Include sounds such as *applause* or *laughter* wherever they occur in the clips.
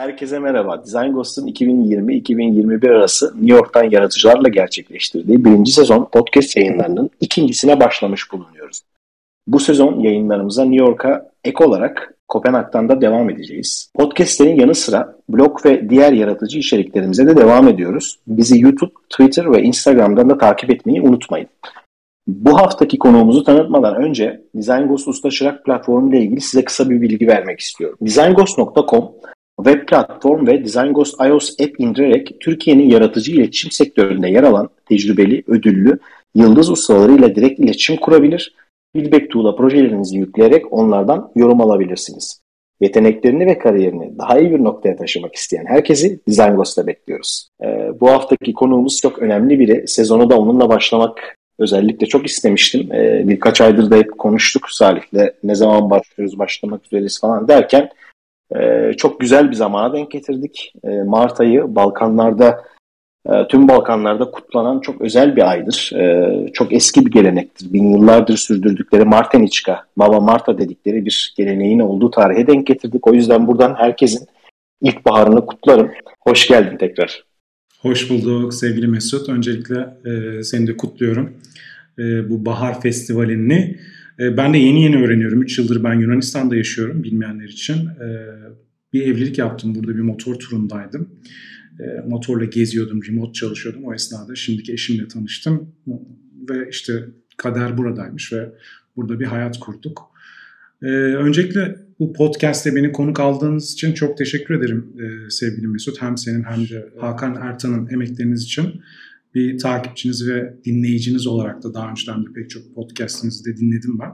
Herkese merhaba. Design Ghost'un 2020-2021 arası New York'tan yaratıcılarla gerçekleştirdiği birinci sezon podcast yayınlarının ikincisine başlamış bulunuyoruz. Bu sezon yayınlarımıza New York'a ek olarak Kopenhag'dan da devam edeceğiz. Podcastlerin yanı sıra blog ve diğer yaratıcı içeriklerimize de devam ediyoruz. Bizi YouTube, Twitter ve Instagram'dan da takip etmeyi unutmayın. Bu haftaki konuğumuzu tanıtmadan önce Design Ghost Usta Çırak platformu ile ilgili size kısa bir bilgi vermek istiyorum. designghost.com web platform ve Design Ghost iOS app indirerek Türkiye'nin yaratıcı iletişim sektöründe yer alan tecrübeli, ödüllü, yıldız ustalarıyla direkt iletişim kurabilir, feedback tool'a projelerinizi yükleyerek onlardan yorum alabilirsiniz. Yeteneklerini ve kariyerini daha iyi bir noktaya taşımak isteyen herkesi Design Ghost'ta bekliyoruz. Ee, bu haftaki konuğumuz çok önemli biri. Sezonu da onunla başlamak özellikle çok istemiştim. Ee, birkaç aydır da hep konuştuk Salih'le. Ne zaman başlıyoruz, başlamak üzereyiz falan derken e, çok güzel bir zamana denk getirdik. E, Mart ayı Balkanlarda, e, tüm Balkanlarda kutlanan çok özel bir aydır. E, çok eski bir gelenektir. Bin yıllardır sürdürdükleri Marteniçka, Baba Marta dedikleri bir geleneğin olduğu tarihe denk getirdik. O yüzden buradan herkesin ilkbaharını kutlarım. Hoş geldin tekrar. Hoş bulduk sevgili Mesut. Öncelikle e, seni de kutluyorum. E, bu Bahar Festivali'ni ben de yeni yeni öğreniyorum. 3 yıldır ben Yunanistan'da yaşıyorum bilmeyenler için. E, bir evlilik yaptım. Burada bir motor turundaydım. E, motorla geziyordum, remote çalışıyordum o esnada. Şimdiki eşimle tanıştım. Ve işte kader buradaymış ve burada bir hayat kurduk. Öncelikle bu podcast'te beni konuk aldığınız için çok teşekkür ederim sevgili Mesut. Hem senin hem de Hakan Ertan'ın emekleriniz için bir takipçiniz ve dinleyiciniz olarak da daha önceden de pek çok podcastinizi de dinledim ben.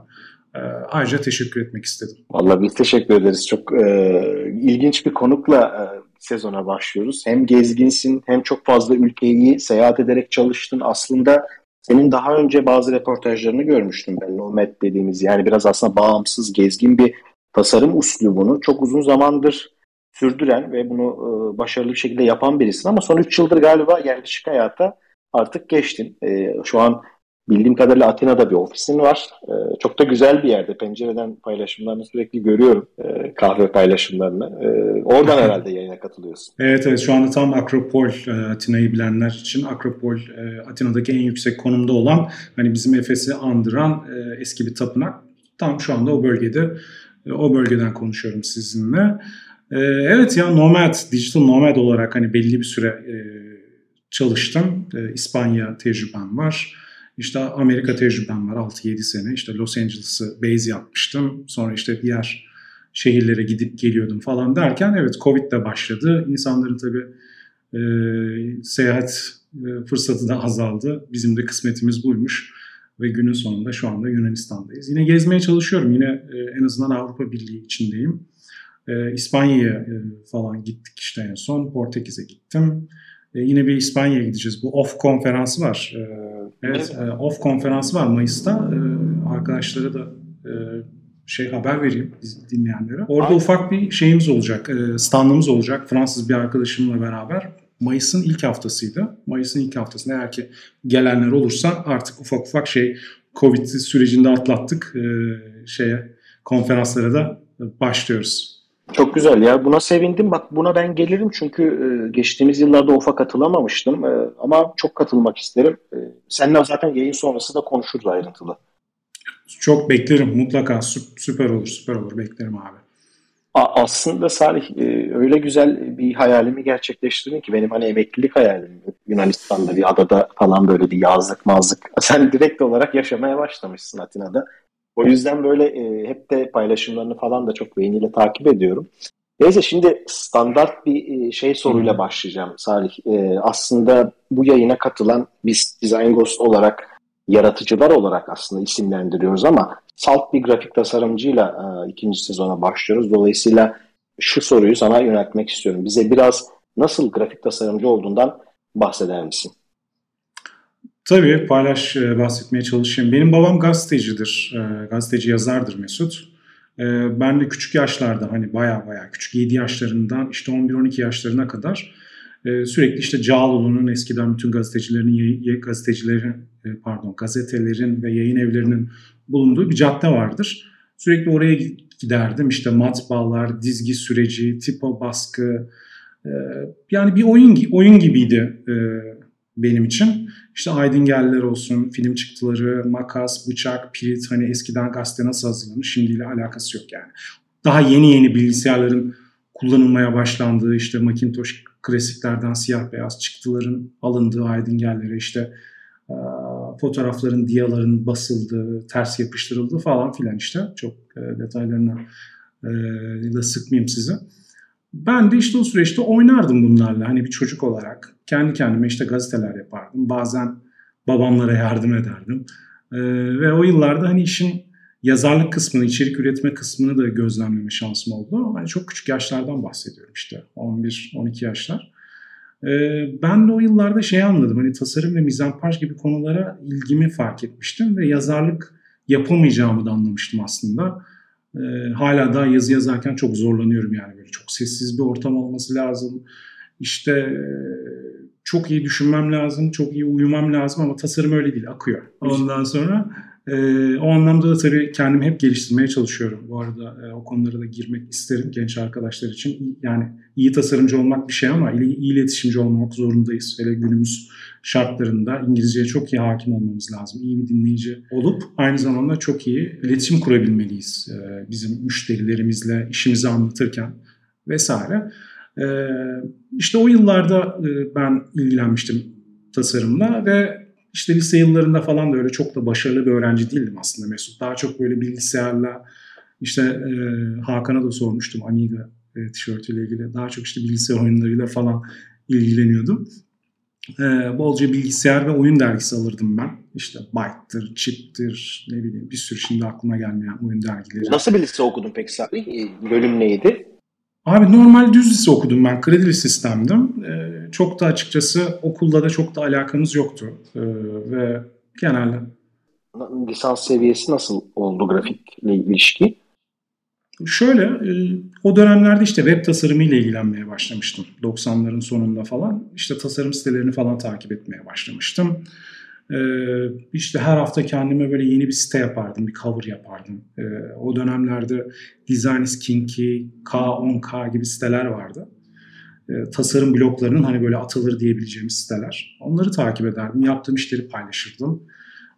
E, ayrıca teşekkür etmek istedim. Vallahi biz teşekkür ederiz. Çok e, ilginç bir konukla e, sezona başlıyoruz. Hem gezginsin hem çok fazla ülkeyi seyahat ederek çalıştın. Aslında senin daha önce bazı reportajlarını görmüştüm ben. Nomad dediğimiz yani biraz aslında bağımsız, gezgin bir tasarım uslubunu çok uzun zamandır sürdüren ve bunu e, başarılı bir şekilde yapan birisin. Ama son 3 yıldır galiba yerleşik hayata artık geçtin. E, şu an bildiğim kadarıyla Atina'da bir ofisin var. E, çok da güzel bir yerde. Pencereden paylaşımlarını sürekli görüyorum. E, kahve paylaşımlarını. E, oradan *laughs* herhalde yayına katılıyorsun. Evet evet şu anda tam Akropol e, Atina'yı bilenler için Akropol e, Atina'daki en yüksek konumda olan hani bizim Efes'i andıran e, eski bir tapınak. Tam şu anda o bölgede o bölgeden konuşuyorum sizinle. Evet ya nomad, digital nomad olarak hani belli bir süre çalıştım. E, İspanya tecrübem var. İşte Amerika tecrübem var 6-7 sene. İşte Los Angeles'ı base yapmıştım. Sonra işte diğer şehirlere gidip geliyordum falan derken evet Covid de başladı. İnsanların tabii e, seyahat e, fırsatı da azaldı. Bizim de kısmetimiz buymuş. Ve günün sonunda şu anda Yunanistan'dayız. Yine gezmeye çalışıyorum. Yine e, en azından Avrupa Birliği içindeyim. E, İspanya'ya e, falan gittik işte en son. Portekiz'e gittim. E, yine bir İspanya'ya gideceğiz. Bu OFF konferansı var. E, evet, e, OFF konferansı var Mayıs'ta. E, arkadaşlara da e, şey haber vereyim dinleyenlere. Orada Aynen. ufak bir şeyimiz olacak, e, standımız olacak Fransız bir arkadaşımla beraber. Mayıs'ın ilk haftasıydı. Mayıs'ın ilk haftasında eğer ki gelenler olursa artık ufak ufak şey Covid sürecinde atlattık. E, şeye konferanslara da başlıyoruz. Çok güzel ya. Buna sevindim. Bak buna ben gelirim çünkü e, geçtiğimiz yıllarda OF'a katılamamıştım. E, ama çok katılmak isterim. E, seninle zaten yayın sonrası da konuşuruz ayrıntılı. Çok beklerim mutlaka. Süper olur, süper olur. Beklerim abi. Aslında Salih öyle güzel bir hayalimi gerçekleştirdin ki benim hani emeklilik hayalim Yunanistan'da bir adada falan böyle bir yazlık mazlık. *laughs* Sen direkt olarak yaşamaya başlamışsın Atina'da. O yüzden böyle e, hep de paylaşımlarını falan da çok beğeniyle takip ediyorum. Neyse şimdi standart bir e, şey soruyla başlayacağım Salih. E, aslında bu yayına katılan biz Design Ghost olarak yaratıcılar olarak aslında isimlendiriyoruz ama salt bir grafik tasarımcıyla e, ikinci sezona başlıyoruz. Dolayısıyla şu soruyu sana yöneltmek istiyorum. Bize biraz nasıl grafik tasarımcı olduğundan bahseder misin? Tabii paylaş e, bahsetmeye çalışayım. Benim babam gazetecidir. E, gazeteci yazardır Mesut. E, ben de küçük yaşlarda hani baya baya küçük 7 yaşlarından işte 11-12 yaşlarına kadar sürekli işte Cağaloğlu'nun eskiden bütün gazetecilerin gazetecilerin pardon gazetelerin ve yayın evlerinin bulunduğu bir cadde vardır. Sürekli oraya giderdim. İşte matbaalar, dizgi süreci, tipo baskı. Yani bir oyun oyun gibiydi benim için. İşte Aydıngeller olsun, film çıktıları, makas, bıçak, pirit hani eskiden gazete nasıl hazırlanır şimdiyle alakası yok yani. Daha yeni yeni bilgisayarların kullanılmaya başlandığı işte Macintosh klasiklerden siyah beyaz çıktıların alındığı Aydıngerlere işte fotoğrafların, diyaların basıldığı, ters yapıştırıldığı falan filan işte. Çok detaylarına da sıkmayayım sizi. Ben de işte o süreçte oynardım bunlarla. Hani bir çocuk olarak kendi kendime işte gazeteler yapardım. Bazen babamlara yardım ederdim. Ee, ve o yıllarda hani işin yazarlık kısmını, içerik üretme kısmını da gözlemleme şansım oldu. Hani çok küçük yaşlardan bahsediyorum işte 11-12 yaşlar. Ee, ben de o yıllarda şey anladım. Hani tasarım ve mizampaj gibi konulara ilgimi fark etmiştim ve yazarlık yapamayacağımı da anlamıştım aslında. Ee, hala daha yazı yazarken çok zorlanıyorum yani böyle çok sessiz bir ortam olması lazım. İşte e, çok iyi düşünmem lazım, çok iyi uyumam lazım ama tasarım öyle değil, akıyor. Ondan sonra e, o anlamda da tabii kendimi hep geliştirmeye çalışıyorum. Bu arada e, o konulara da girmek isterim genç arkadaşlar için. Yani iyi tasarımcı olmak bir şey ama iyi, iyi iletişimci olmak zorundayız. Hele günümüz şartlarında İngilizceye çok iyi hakim olmamız lazım. İyi bir dinleyici olup aynı zamanda çok iyi iletişim kurabilmeliyiz. E, bizim müşterilerimizle işimizi anlatırken vesaire. E, işte o yıllarda e, ben ilgilenmiştim tasarımla ve işte lise yıllarında falan da öyle çok da başarılı bir öğrenci değildim aslında Mesut. Daha çok böyle bilgisayarla işte Hakan'a da sormuştum Amiga e, tişörtüyle ilgili. Daha çok işte bilgisayar oyunlarıyla falan ilgileniyordum. E, bolca bilgisayar ve oyun dergisi alırdım ben. İşte Byte'dır, Chip'tir, ne bileyim bir sürü şimdi aklıma gelmeyen oyun dergileri. Nasıl bir lise okudun peki Sabri? E, bölüm neydi? Abi normal düz lise okudum ben. Kredili sistemdim. Ee, çok da açıkçası okulla da çok da alakamız yoktu. Ee, ve genelde. Lisans seviyesi nasıl oldu grafikle ilişki? Şöyle, e, o dönemlerde işte web tasarımı ile ilgilenmeye başlamıştım. 90'ların sonunda falan. İşte tasarım sitelerini falan takip etmeye başlamıştım. Ee, işte her hafta kendime böyle yeni bir site yapardım, bir cover yapardım. Ee, o dönemlerde Design is King'i, K10K gibi siteler vardı. Tasarım bloklarının hani böyle atılır diyebileceğimiz siteler. Onları takip ederdim, yaptığım işleri paylaşırdım.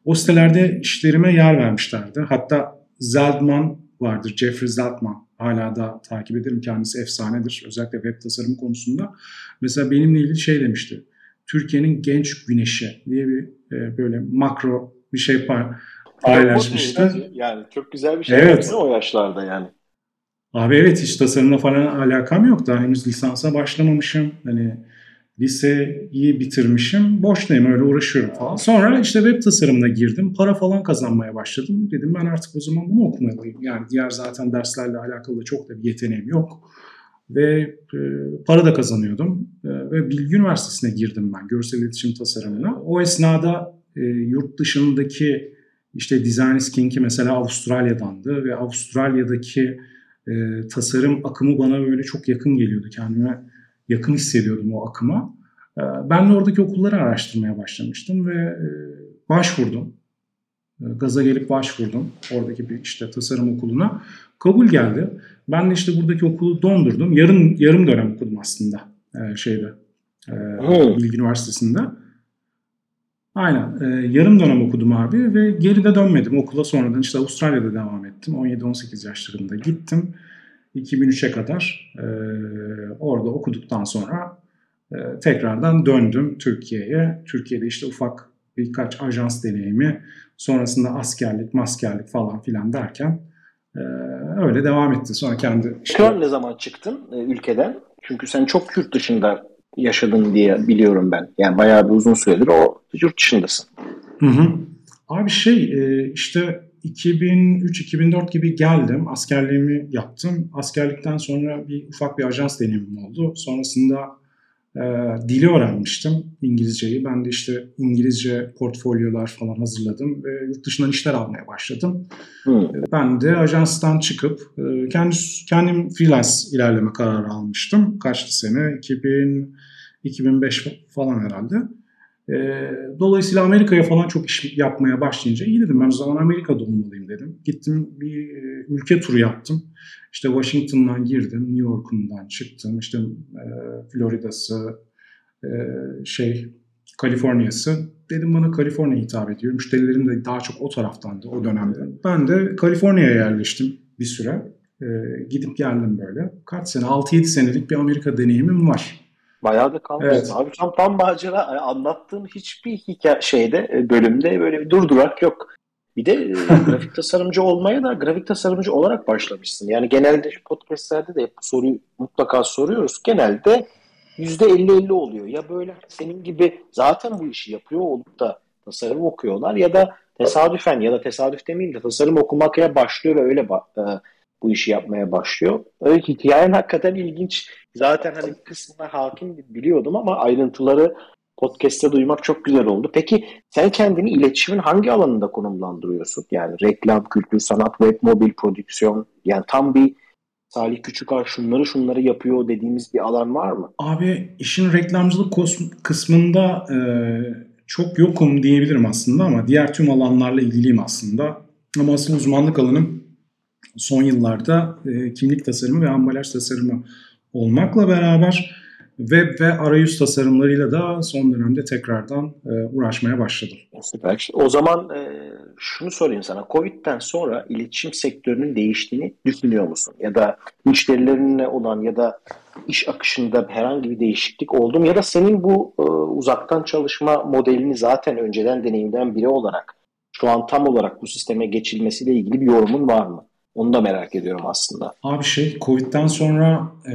O sitelerde işlerime yer vermişlerdi. Hatta Zeldman vardır, Jeffrey Zeldman. Hala da takip ederim. Kendisi efsanedir. Özellikle web tasarım konusunda. Mesela benimle ilgili şey demişti. Türkiye'nin genç güneşi diye bir e, böyle makro bir şey paylaşmıştı. Yani çok güzel bir şey. Evet. O yaşlarda yani. Abi evet hiç tasarımla falan alakam yok. Daha henüz lisansa başlamamışım. Hani liseyi bitirmişim. Boştayım öyle uğraşıyorum falan. Sonra işte web tasarımına girdim. Para falan kazanmaya başladım. Dedim ben artık o zaman bunu okumalıyım. Yani diğer zaten derslerle alakalı da çok da bir yeteneğim yok. Ve e, para da kazanıyordum. E, ve Bilgi Üniversitesi'ne girdim ben görsel iletişim tasarımına. O esnada e, yurt dışındaki işte Design is mesela Avustralya'dandı ve Avustralya'daki e, tasarım akımı bana böyle çok yakın geliyordu. Kendime yakın hissediyordum o akıma. E, ben de oradaki okulları araştırmaya başlamıştım ve e, başvurdum. E, gaza gelip başvurdum oradaki bir işte tasarım okuluna. Kabul geldi. Ben de işte buradaki okulu dondurdum. Yarım yarım dönem okudum aslında e, şeyde. E, Bilgi Üniversitesi'nde. Aynen. E, yarım dönem okudum abi ve geri de dönmedim. Okula sonradan işte Avustralya'da devam ettim. 17-18 yaşlarında gittim. 2003'e kadar e, orada okuduktan sonra e, tekrardan döndüm Türkiye'ye. Türkiye'de işte ufak birkaç ajans deneyimi, sonrasında askerlik, maskerlik falan filan derken e, öyle devam etti. Sonra kendi... Işte... ne zaman çıktın e, ülkeden? Çünkü sen çok yurt dışında yaşadın diye biliyorum ben. Yani bayağı bir uzun süredir o yurt dışındasın. Hı hı. Abi şey e, işte 2003-2004 gibi geldim. Askerliğimi yaptım. Askerlikten sonra bir ufak bir ajans deneyimim oldu. Sonrasında e, dili öğrenmiştim İngilizceyi. Ben de işte İngilizce portfolyolar falan hazırladım ve yurt dışından işler almaya başladım. Hmm. Ben de ajanstan çıkıp e, kendi, kendim freelance ilerleme kararı almıştım. Kaçtı sene? 2000, 2005 falan herhalde. E, dolayısıyla Amerika'ya falan çok iş yapmaya başlayınca iyi dedim ben o zaman Amerika'da olmalıyım dedim. Gittim bir e, ülke turu yaptım. İşte Washington'dan girdim, New York'undan çıktım, işte e, Florida'sı, e, şey Kaliforniya'sı. Dedim bana Kaliforniya hitap ediyor. Müşterilerim de daha çok o taraftandı o dönemde. Ben de Kaliforniya'ya yerleştim bir süre. E, gidip geldim böyle. Kaç sene? 6-7 senelik bir Amerika deneyimim var. Bayağı da kalmışsın. Evet. Abi tam, tam macera anlattığın hiçbir hikaye şeyde e, bölümde böyle bir durdurak yok. Bir de e, *laughs* grafik tasarımcı olmaya da grafik tasarımcı olarak başlamışsın. Yani genelde podcastlerde de hep soruyu mutlaka soruyoruz. Genelde %50-50 oluyor. Ya böyle senin gibi zaten bu işi yapıyor olup da tasarım okuyorlar ya da tesadüfen ya da tesadüf demeyeyim de tasarım okumaya başlıyor ve öyle e, bu işi yapmaya başlıyor. Öyle hikayen hakikaten ilginç. Zaten hani bir kısmına hakim biliyordum ama ayrıntıları podcast'te duymak çok güzel oldu. Peki sen kendini iletişimin hangi alanında konumlandırıyorsun? Yani reklam, kültür, sanat, web, mobil, prodüksiyon. Yani tam bir Salih Küçükar şunları şunları yapıyor dediğimiz bir alan var mı? Abi işin reklamcılık kısmında e, çok yokum diyebilirim aslında ama diğer tüm alanlarla ilgiliyim aslında. Ama asıl uzmanlık alanım son yıllarda e, kimlik tasarımı ve ambalaj tasarımı olmakla beraber web ve arayüz tasarımlarıyla da son dönemde tekrardan e, uğraşmaya başladım. Süper. O zaman e, şunu sorayım sana. Covid'den sonra iletişim sektörünün değiştiğini düşünüyor musun? Ya da müşterilerinle olan ya da iş akışında herhangi bir değişiklik oldu mu? Ya da senin bu e, uzaktan çalışma modelini zaten önceden deneyimden biri olarak şu an tam olarak bu sisteme geçilmesiyle ilgili bir yorumun var mı? Onu da merak ediyorum aslında. Abi şey Covid'den sonra e,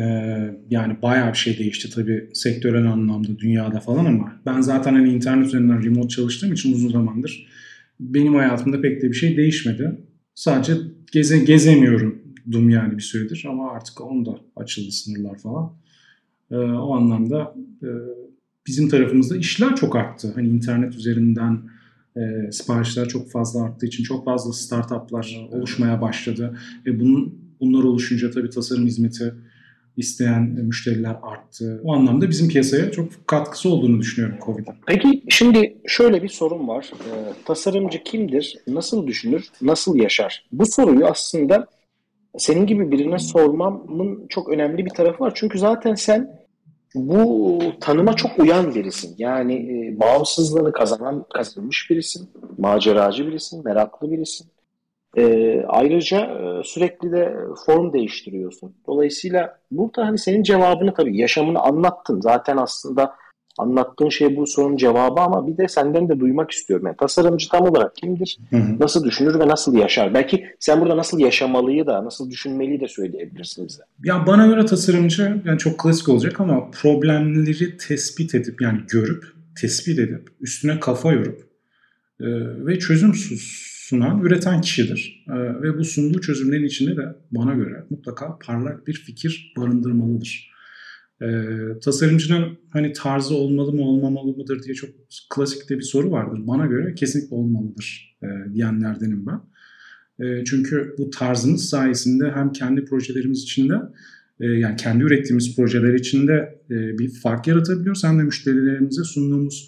yani bayağı bir şey değişti tabii sektörel anlamda dünyada falan ama ben zaten hani internet üzerinden remote çalıştığım için uzun zamandır benim hayatımda pek de bir şey değişmedi. Sadece geze, gezemiyorum dum yani bir süredir ama artık onda açıldı sınırlar falan. E, o anlamda e, bizim tarafımızda işler çok arttı. Hani internet üzerinden e, siparişler çok fazla arttığı için çok fazla startuplar oluşmaya başladı. E, bunun bunlar oluşunca tabii tasarım hizmeti isteyen müşteriler arttı. O anlamda bizim piyasaya çok katkısı olduğunu düşünüyorum Covid'in. Peki şimdi şöyle bir sorun var. Ee, tasarımcı kimdir? Nasıl düşünür? Nasıl yaşar? Bu soruyu aslında senin gibi birine sormamın çok önemli bir tarafı var. Çünkü zaten sen bu tanıma çok uyan birisin. Yani e, bağımsızlığını kazanan, kazanmış birisin. Maceracı birisin, meraklı birisin. E, ayrıca e, sürekli de form değiştiriyorsun. Dolayısıyla burada hani senin cevabını tabii yaşamını anlattın. Zaten aslında anlattığın şey bu sorunun cevabı ama bir de senden de duymak istiyorum. Yani tasarımcı tam olarak kimdir? Hı hı. Nasıl düşünür ve nasıl yaşar? Belki sen burada nasıl yaşamalıyı da, nasıl düşünmeliyi de söyleyebilirsin bize. Ya bana göre tasarımcı yani çok klasik olacak ama problemleri tespit edip yani görüp, tespit edip, üstüne kafa yorup e, ve çözüm sunan, üreten kişidir. E, ve bu sunduğu çözümlerin içinde de bana göre mutlaka parlak bir fikir barındırmalıdır. E, tasarımcının hani tarzı olmalı mı olmamalı mıdır diye çok klasikte bir soru vardır. Bana göre kesinlikle olmalıdır e, diyenlerdenim ben. E, çünkü bu tarzımız sayesinde hem kendi projelerimiz içinde e, yani kendi ürettiğimiz projeler içinde e, bir fark yaratabiliyoruz hem de müşterilerimize sunduğumuz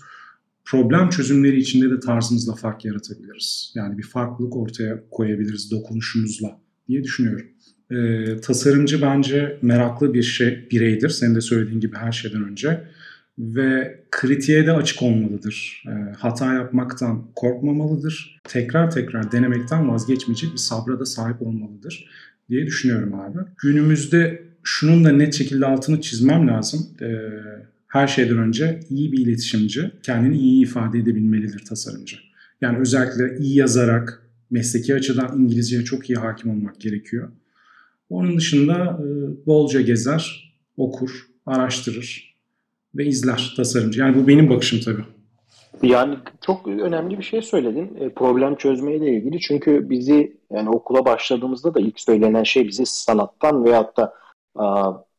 problem çözümleri içinde de tarzımızla fark yaratabiliriz. Yani bir farklılık ortaya koyabiliriz dokunuşumuzla diye düşünüyorum. E, tasarımcı bence meraklı bir şey bireydir. Senin de söylediğin gibi her şeyden önce. Ve kritiğe de açık olmalıdır. E, hata yapmaktan korkmamalıdır. Tekrar tekrar denemekten vazgeçmeyecek bir sabra da sahip olmalıdır diye düşünüyorum abi. Günümüzde şunun da net şekilde altını çizmem lazım. E, her şeyden önce iyi bir iletişimci kendini iyi ifade edebilmelidir tasarımcı. Yani özellikle iyi yazarak mesleki açıdan İngilizceye çok iyi hakim olmak gerekiyor. Onun dışında e, bolca gezer, okur, araştırır ve izler tasarımcı. Yani bu benim bakışım tabii. Yani çok önemli bir şey söyledin. E, problem çözmeyle ilgili. Çünkü bizi yani okula başladığımızda da ilk söylenen şey bizi sanattan veyahut da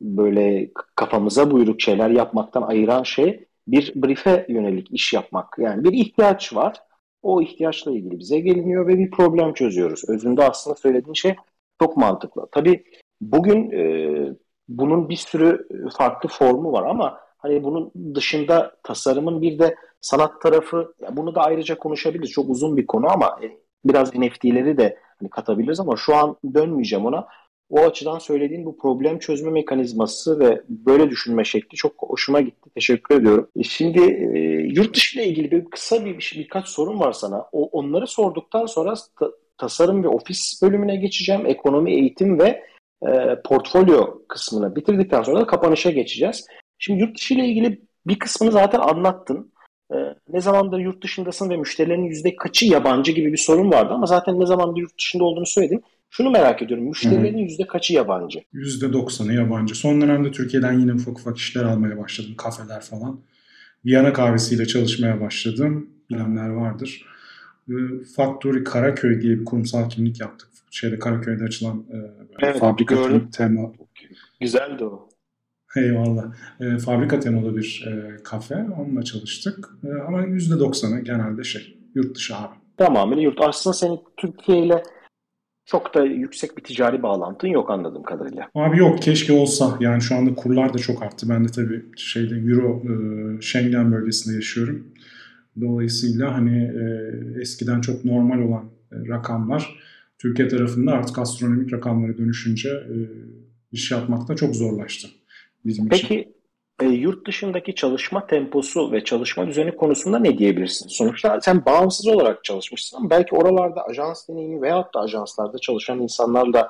böyle kafamıza buyruk şeyler yapmaktan ayıran şey bir brief'e yönelik iş yapmak. Yani bir ihtiyaç var. O ihtiyaçla ilgili bize geliniyor ve bir problem çözüyoruz. Özünde aslında söylediğin şey çok mantıklı. Tabii bugün e, bunun bir sürü farklı formu var ama hani bunun dışında tasarımın bir de sanat tarafı bunu da ayrıca konuşabiliriz. Çok uzun bir konu ama e, biraz NFT'leri de hani katabiliriz ama şu an dönmeyeceğim ona. O açıdan söylediğin bu problem çözme mekanizması ve böyle düşünme şekli çok hoşuma gitti. Teşekkür ediyorum. E, şimdi e, yurt dışı ile ilgili bir kısa bir birkaç sorun var sana. O, onları sorduktan sonra tasarım ve ofis bölümüne geçeceğim. Ekonomi, eğitim ve e, portfolyo kısmını bitirdikten sonra da kapanışa geçeceğiz. Şimdi yurt dışı ile ilgili bir kısmını zaten anlattın. E, ne zamandır yurt dışındasın ve müşterilerin yüzde kaçı yabancı gibi bir sorun vardı ama zaten ne zamandır yurt dışında olduğunu söyledin. Şunu merak ediyorum. Müşterilerin yüzde kaçı yabancı? Yüzde doksanı yabancı. Son dönemde Türkiye'den yine ufak ufak işler almaya başladım. Kafeler falan. Viyana kahvesiyle çalışmaya başladım. Bilenler vardır. Ee, Factory Karaköy diye bir kurumsal kimlik yaptık. Şeyde Karaköy'de açılan e, evet, fabrika tema. Güzeldi o. Eyvallah. E, fabrika temalı bir e, kafe. Onunla çalıştık. E, ama %90'ı genelde şey yurt dışı abi. Tamamıyla yurt. Aslında senin Türkiye ile çok da yüksek bir ticari bağlantın yok anladığım kadarıyla. Abi yok keşke olsa. Yani şu anda kurlar da çok arttı. Ben de tabii şeyde Euro e, Schengen bölgesinde yaşıyorum. Dolayısıyla hani e, eskiden çok normal olan e, rakamlar Türkiye tarafında artık astronomik rakamlara dönüşünce e, iş yapmakta çok zorlaştı bizim Peki, için. Peki e, yurt dışındaki çalışma temposu ve çalışma düzeni konusunda ne diyebilirsin? Sonuçta sen bağımsız olarak çalışmışsın ama belki oralarda ajans deneyimi veyahut da ajanslarda çalışan insanlarla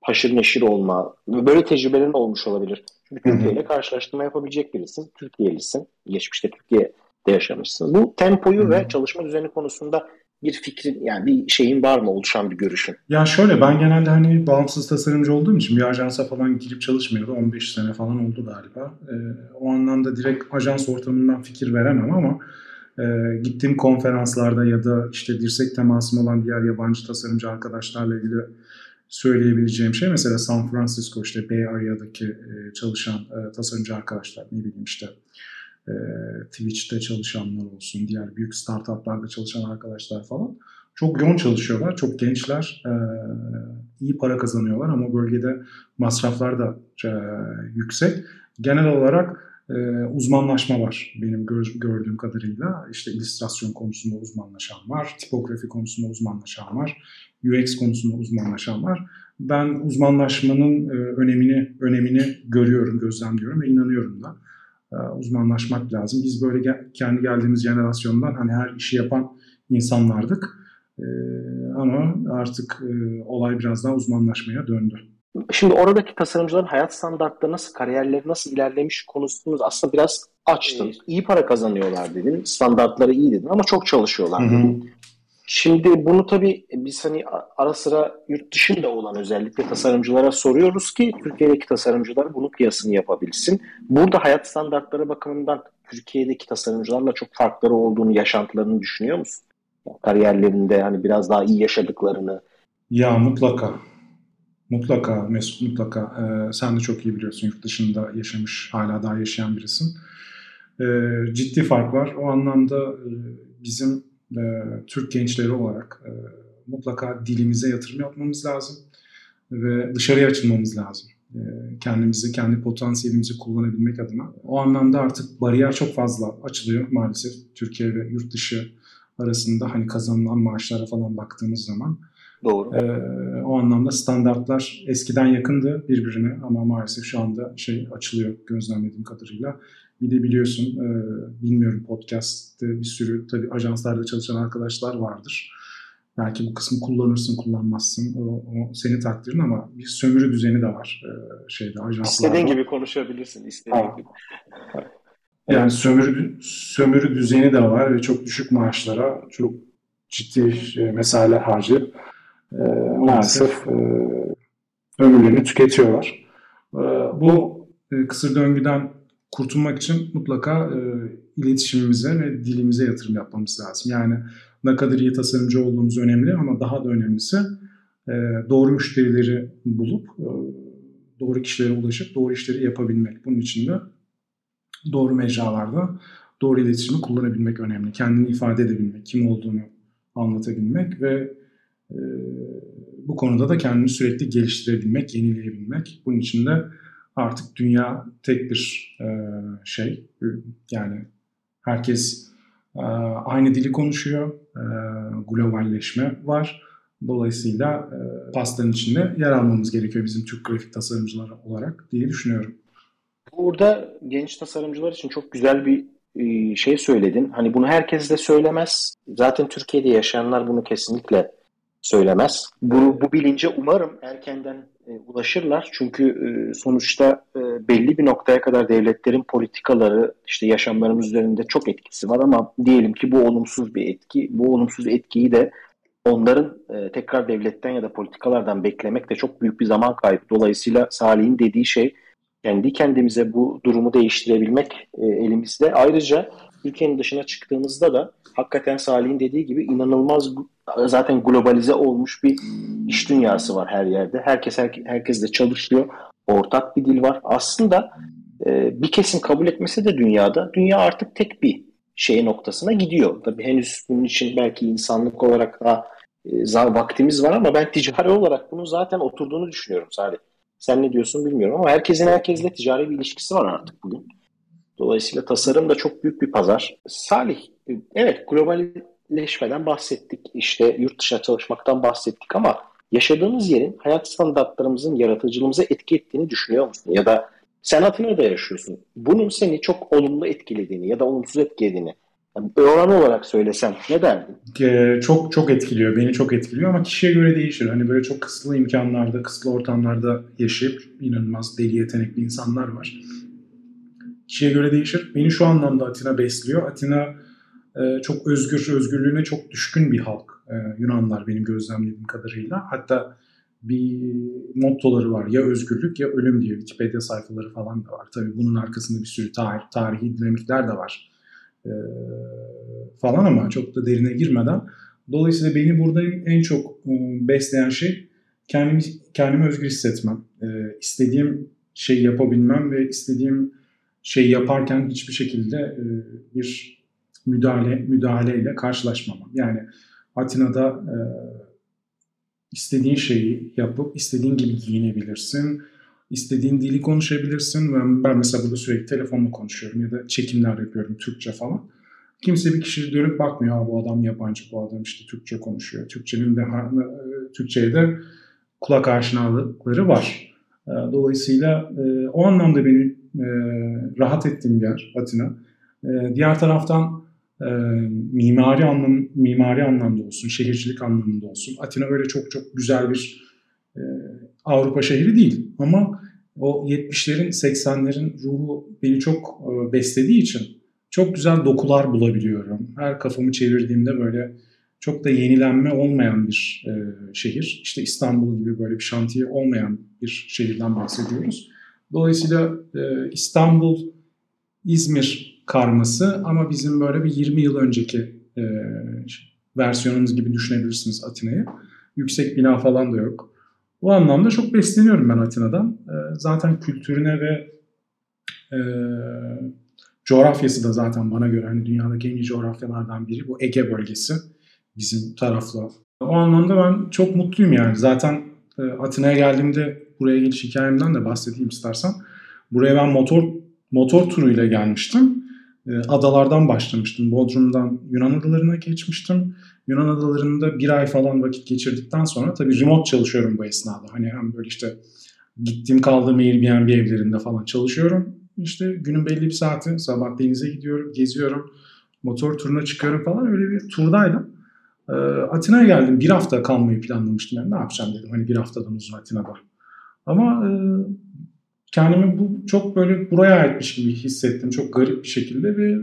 haşır neşir olma, böyle tecrübelerin olmuş olabilir. Çünkü Türkiye ile karşılaştırma yapabilecek birisin. Türkiye'lisin. Geçmişte Türkiye'de yaşamışsın. Bu tempoyu Hı-hı. ve çalışma düzeni konusunda bir fikrin yani bir şeyin var mı oluşan bir görüşün? Ya şöyle ben genelde hani bağımsız tasarımcı olduğum için bir ajansa falan girip çalışmıyordu. 15 sene falan oldu galiba. Ee, o anlamda direkt ajans ortamından fikir veremem ama e, gittiğim konferanslarda ya da işte dirsek temasım olan diğer yabancı tasarımcı arkadaşlarla ilgili söyleyebileceğim şey mesela San Francisco işte Bay Area'daki e, çalışan e, tasarımcı arkadaşlar ne bileyim işte e, Twitch'te çalışanlar olsun, diğer büyük startuplarda çalışan arkadaşlar falan çok yoğun çalışıyorlar, çok gençler, e, iyi para kazanıyorlar ama bölgede masraflar da e, yüksek. Genel olarak uzmanlaşma var benim gör, gördüğüm kadarıyla. İşte illüstrasyon konusunda uzmanlaşan var, tipografi konusunda uzmanlaşan var, UX konusunda uzmanlaşan var. Ben uzmanlaşmanın önemini önemini görüyorum, gözlemliyorum ve inanıyorum da. E, uzmanlaşmak lazım. Biz böyle gel, kendi geldiğimiz jenerasyondan hani her işi yapan insanlardık. E, ama artık e, olay biraz daha uzmanlaşmaya döndü. Şimdi oradaki tasarımcıların hayat standartları nasıl, kariyerleri nasıl ilerlemiş konusunu aslında biraz açtın. Evet. İyi para kazanıyorlar dedin, standartları iyi dedin ama çok çalışıyorlar dedin. Şimdi bunu tabii biz hani ara sıra yurt dışında olan özellikle tasarımcılara soruyoruz ki Türkiye'deki tasarımcılar bunun kıyasını yapabilsin. Burada hayat standartları bakımından Türkiye'deki tasarımcılarla çok farkları olduğunu, yaşantılarını düşünüyor musun? Kariyerlerinde hani biraz daha iyi yaşadıklarını. Ya mutlaka. Mutlaka Mesut mutlaka. Ee, sen de çok iyi biliyorsun yurt dışında yaşamış, hala daha yaşayan birisin. Ee, ciddi fark var. O anlamda e, bizim e, Türk gençleri olarak e, mutlaka dilimize yatırım yapmamız lazım ve dışarıya açılmamız lazım. E, kendimizi, kendi potansiyelimizi kullanabilmek adına. O anlamda artık bariyer çok fazla açılıyor maalesef Türkiye ve yurt dışı arasında hani kazanılan maaşlara falan baktığımız zaman. Doğru. Ee, o anlamda standartlar eskiden yakındı birbirine ama maalesef şu anda şey açılıyor gözlemlediğim kadarıyla. Bir de biliyorsun e, bilmiyorum podcast'te bir sürü tabii ajanslarda çalışan arkadaşlar vardır. Belki bu kısmı kullanırsın kullanmazsın o, o senin takdirin ama bir sömürü düzeni de var e, şeyde ajanslarda. İstediğin gibi konuşabilirsin istediğin ha. gibi. Yani sömürü, sömürü düzeni de var ve çok düşük maaşlara çok ciddi e, mesailer harcayıp e, maalesef e, ömürlerini tüketiyorlar. E, bu e, kısır döngüden kurtulmak için mutlaka e, iletişimimize ve dilimize yatırım yapmamız lazım. Yani ne kadar iyi tasarımcı olduğumuz önemli ama daha da önemlisi e, doğru müşterileri bulup e, doğru kişilere ulaşıp doğru işleri yapabilmek. Bunun için de doğru mecralarda doğru iletişimi kullanabilmek önemli. Kendini ifade edebilmek, kim olduğunu anlatabilmek ve e, bu konuda da kendini sürekli geliştirebilmek, yenileyebilmek. Bunun için de artık dünya tek bir e, şey. Yani herkes e, aynı dili konuşuyor. E, globalleşme var. Dolayısıyla e, pastanın içinde yer almamız gerekiyor bizim Türk grafik tasarımcıları olarak diye düşünüyorum. Burada genç tasarımcılar için çok güzel bir e, şey söyledin. Hani bunu herkes de söylemez. Zaten Türkiye'de yaşayanlar bunu kesinlikle söylemez. Bu, bu bilince umarım erkenden e, ulaşırlar. Çünkü e, sonuçta e, belli bir noktaya kadar devletlerin politikaları işte yaşamlarımız üzerinde çok etkisi var ama diyelim ki bu olumsuz bir etki. Bu olumsuz etkiyi de onların e, tekrar devletten ya da politikalardan beklemek de çok büyük bir zaman kaybı. Dolayısıyla Salih'in dediği şey kendi kendimize bu durumu değiştirebilmek e, elimizde. Ayrıca ülkenin dışına çıktığımızda da hakikaten Salih'in dediği gibi inanılmaz zaten globalize olmuş bir iş dünyası var her yerde. Herkes her, herkes de çalışıyor. Ortak bir dil var. Aslında e, bir kesim kabul etmese de dünyada dünya artık tek bir şey noktasına gidiyor. Tabii henüz bunun için belki insanlık olarak daha e, vaktimiz var ama ben ticari olarak bunun zaten oturduğunu düşünüyorum Salih. Sen ne diyorsun bilmiyorum ama herkesin herkesle ticari bir ilişkisi var artık bugün. Dolayısıyla tasarım da çok büyük bir pazar. Salih, evet globalleşmeden bahsettik. İşte yurt dışına çalışmaktan bahsettik ama yaşadığımız yerin hayat standartlarımızın yaratıcılığımıza etki ettiğini düşünüyor musun? Ya da sen Atina'da yaşıyorsun. Bunun seni çok olumlu etkilediğini ya da olumsuz etkilediğini yani oran olarak söylesem ne derdin? Ee, çok çok etkiliyor. Beni çok etkiliyor ama kişiye göre değişir. Hani böyle çok kısıtlı imkanlarda, kısıtlı ortamlarda yaşayıp inanılmaz deli yetenekli insanlar var. Kişiye göre değişir. Beni şu anlamda Atina besliyor. Atina çok özgür, özgürlüğüne çok düşkün bir halk. E, Yunanlar benim gözlemlediğim kadarıyla. Hatta bir mottoları var. Ya özgürlük ya ölüm diye Wikipedia sayfaları falan da var. Tabii bunun arkasında bir sürü tarih, tarihi dinamikler de var e, falan ama çok da derine girmeden. Dolayısıyla beni burada en çok e, besleyen şey kendimi, kendimi özgür hissetmem. İstediğim şeyi yapabilmem ve istediğim şeyi yaparken hiçbir şekilde bir müdahale müdahaleyle karşılaşmamam. Yani Atina'da istediğin şeyi yapıp istediğin gibi giyinebilirsin istediğin dili konuşabilirsin. Ben, ben mesela burada sürekli telefonla konuşuyorum ya da çekimler yapıyorum Türkçe falan. Kimse bir kişi dönüp bakmıyor. bu adam yabancı, bu adam işte Türkçe konuşuyor. Türkçenin de Türkçe'ye de kulak aşinalıkları var. Ee, dolayısıyla e, o anlamda beni e, rahat ettiğim yer Atina. E, diğer taraftan mimari anlam mimari anlamda olsun, şehircilik anlamında olsun. Atina öyle çok çok güzel bir Avrupa şehri değil. Ama o 70'lerin 80'lerin ruhu beni çok e, beslediği için çok güzel dokular bulabiliyorum. Her kafamı çevirdiğimde böyle çok da yenilenme olmayan bir e, şehir. İşte İstanbul gibi böyle bir şantiye olmayan bir şehirden bahsediyoruz. Dolayısıyla e, İstanbul, İzmir karması ama bizim böyle bir 20 yıl önceki e, versiyonumuz gibi düşünebilirsiniz Atina'yı. Yüksek bina falan da yok. O anlamda çok besleniyorum ben Atina'dan. E, zaten kültürüne ve e, coğrafyası da zaten bana göre hani dünyadaki en iyi coğrafyalardan biri bu Ege bölgesi bizim tarafla. O anlamda ben çok mutluyum yani. Zaten e, Atina'ya geldiğimde buraya geliş hikayemden de bahsedeyim istersen. Buraya ben motor motor turuyla gelmiştim. E, adalardan başlamıştım. Bodrum'dan Yunan adalarına geçmiştim. Yunan adalarında bir ay falan vakit geçirdikten sonra tabii remote çalışıyorum bu esnada. Hani hem böyle işte gittiğim kaldığım Airbnb evlerinde falan çalışıyorum. İşte günün belli bir saati sabah denize gidiyorum, geziyorum, motor turuna çıkıyorum falan öyle bir turdaydım. Ee, Atina'ya geldim. Bir hafta kalmayı planlamıştım. Yani ne yapacağım dedim. Hani bir haftadan uzun Atina'da. Ama e, kendimi bu çok böyle buraya aitmiş gibi hissettim. Çok garip bir şekilde ve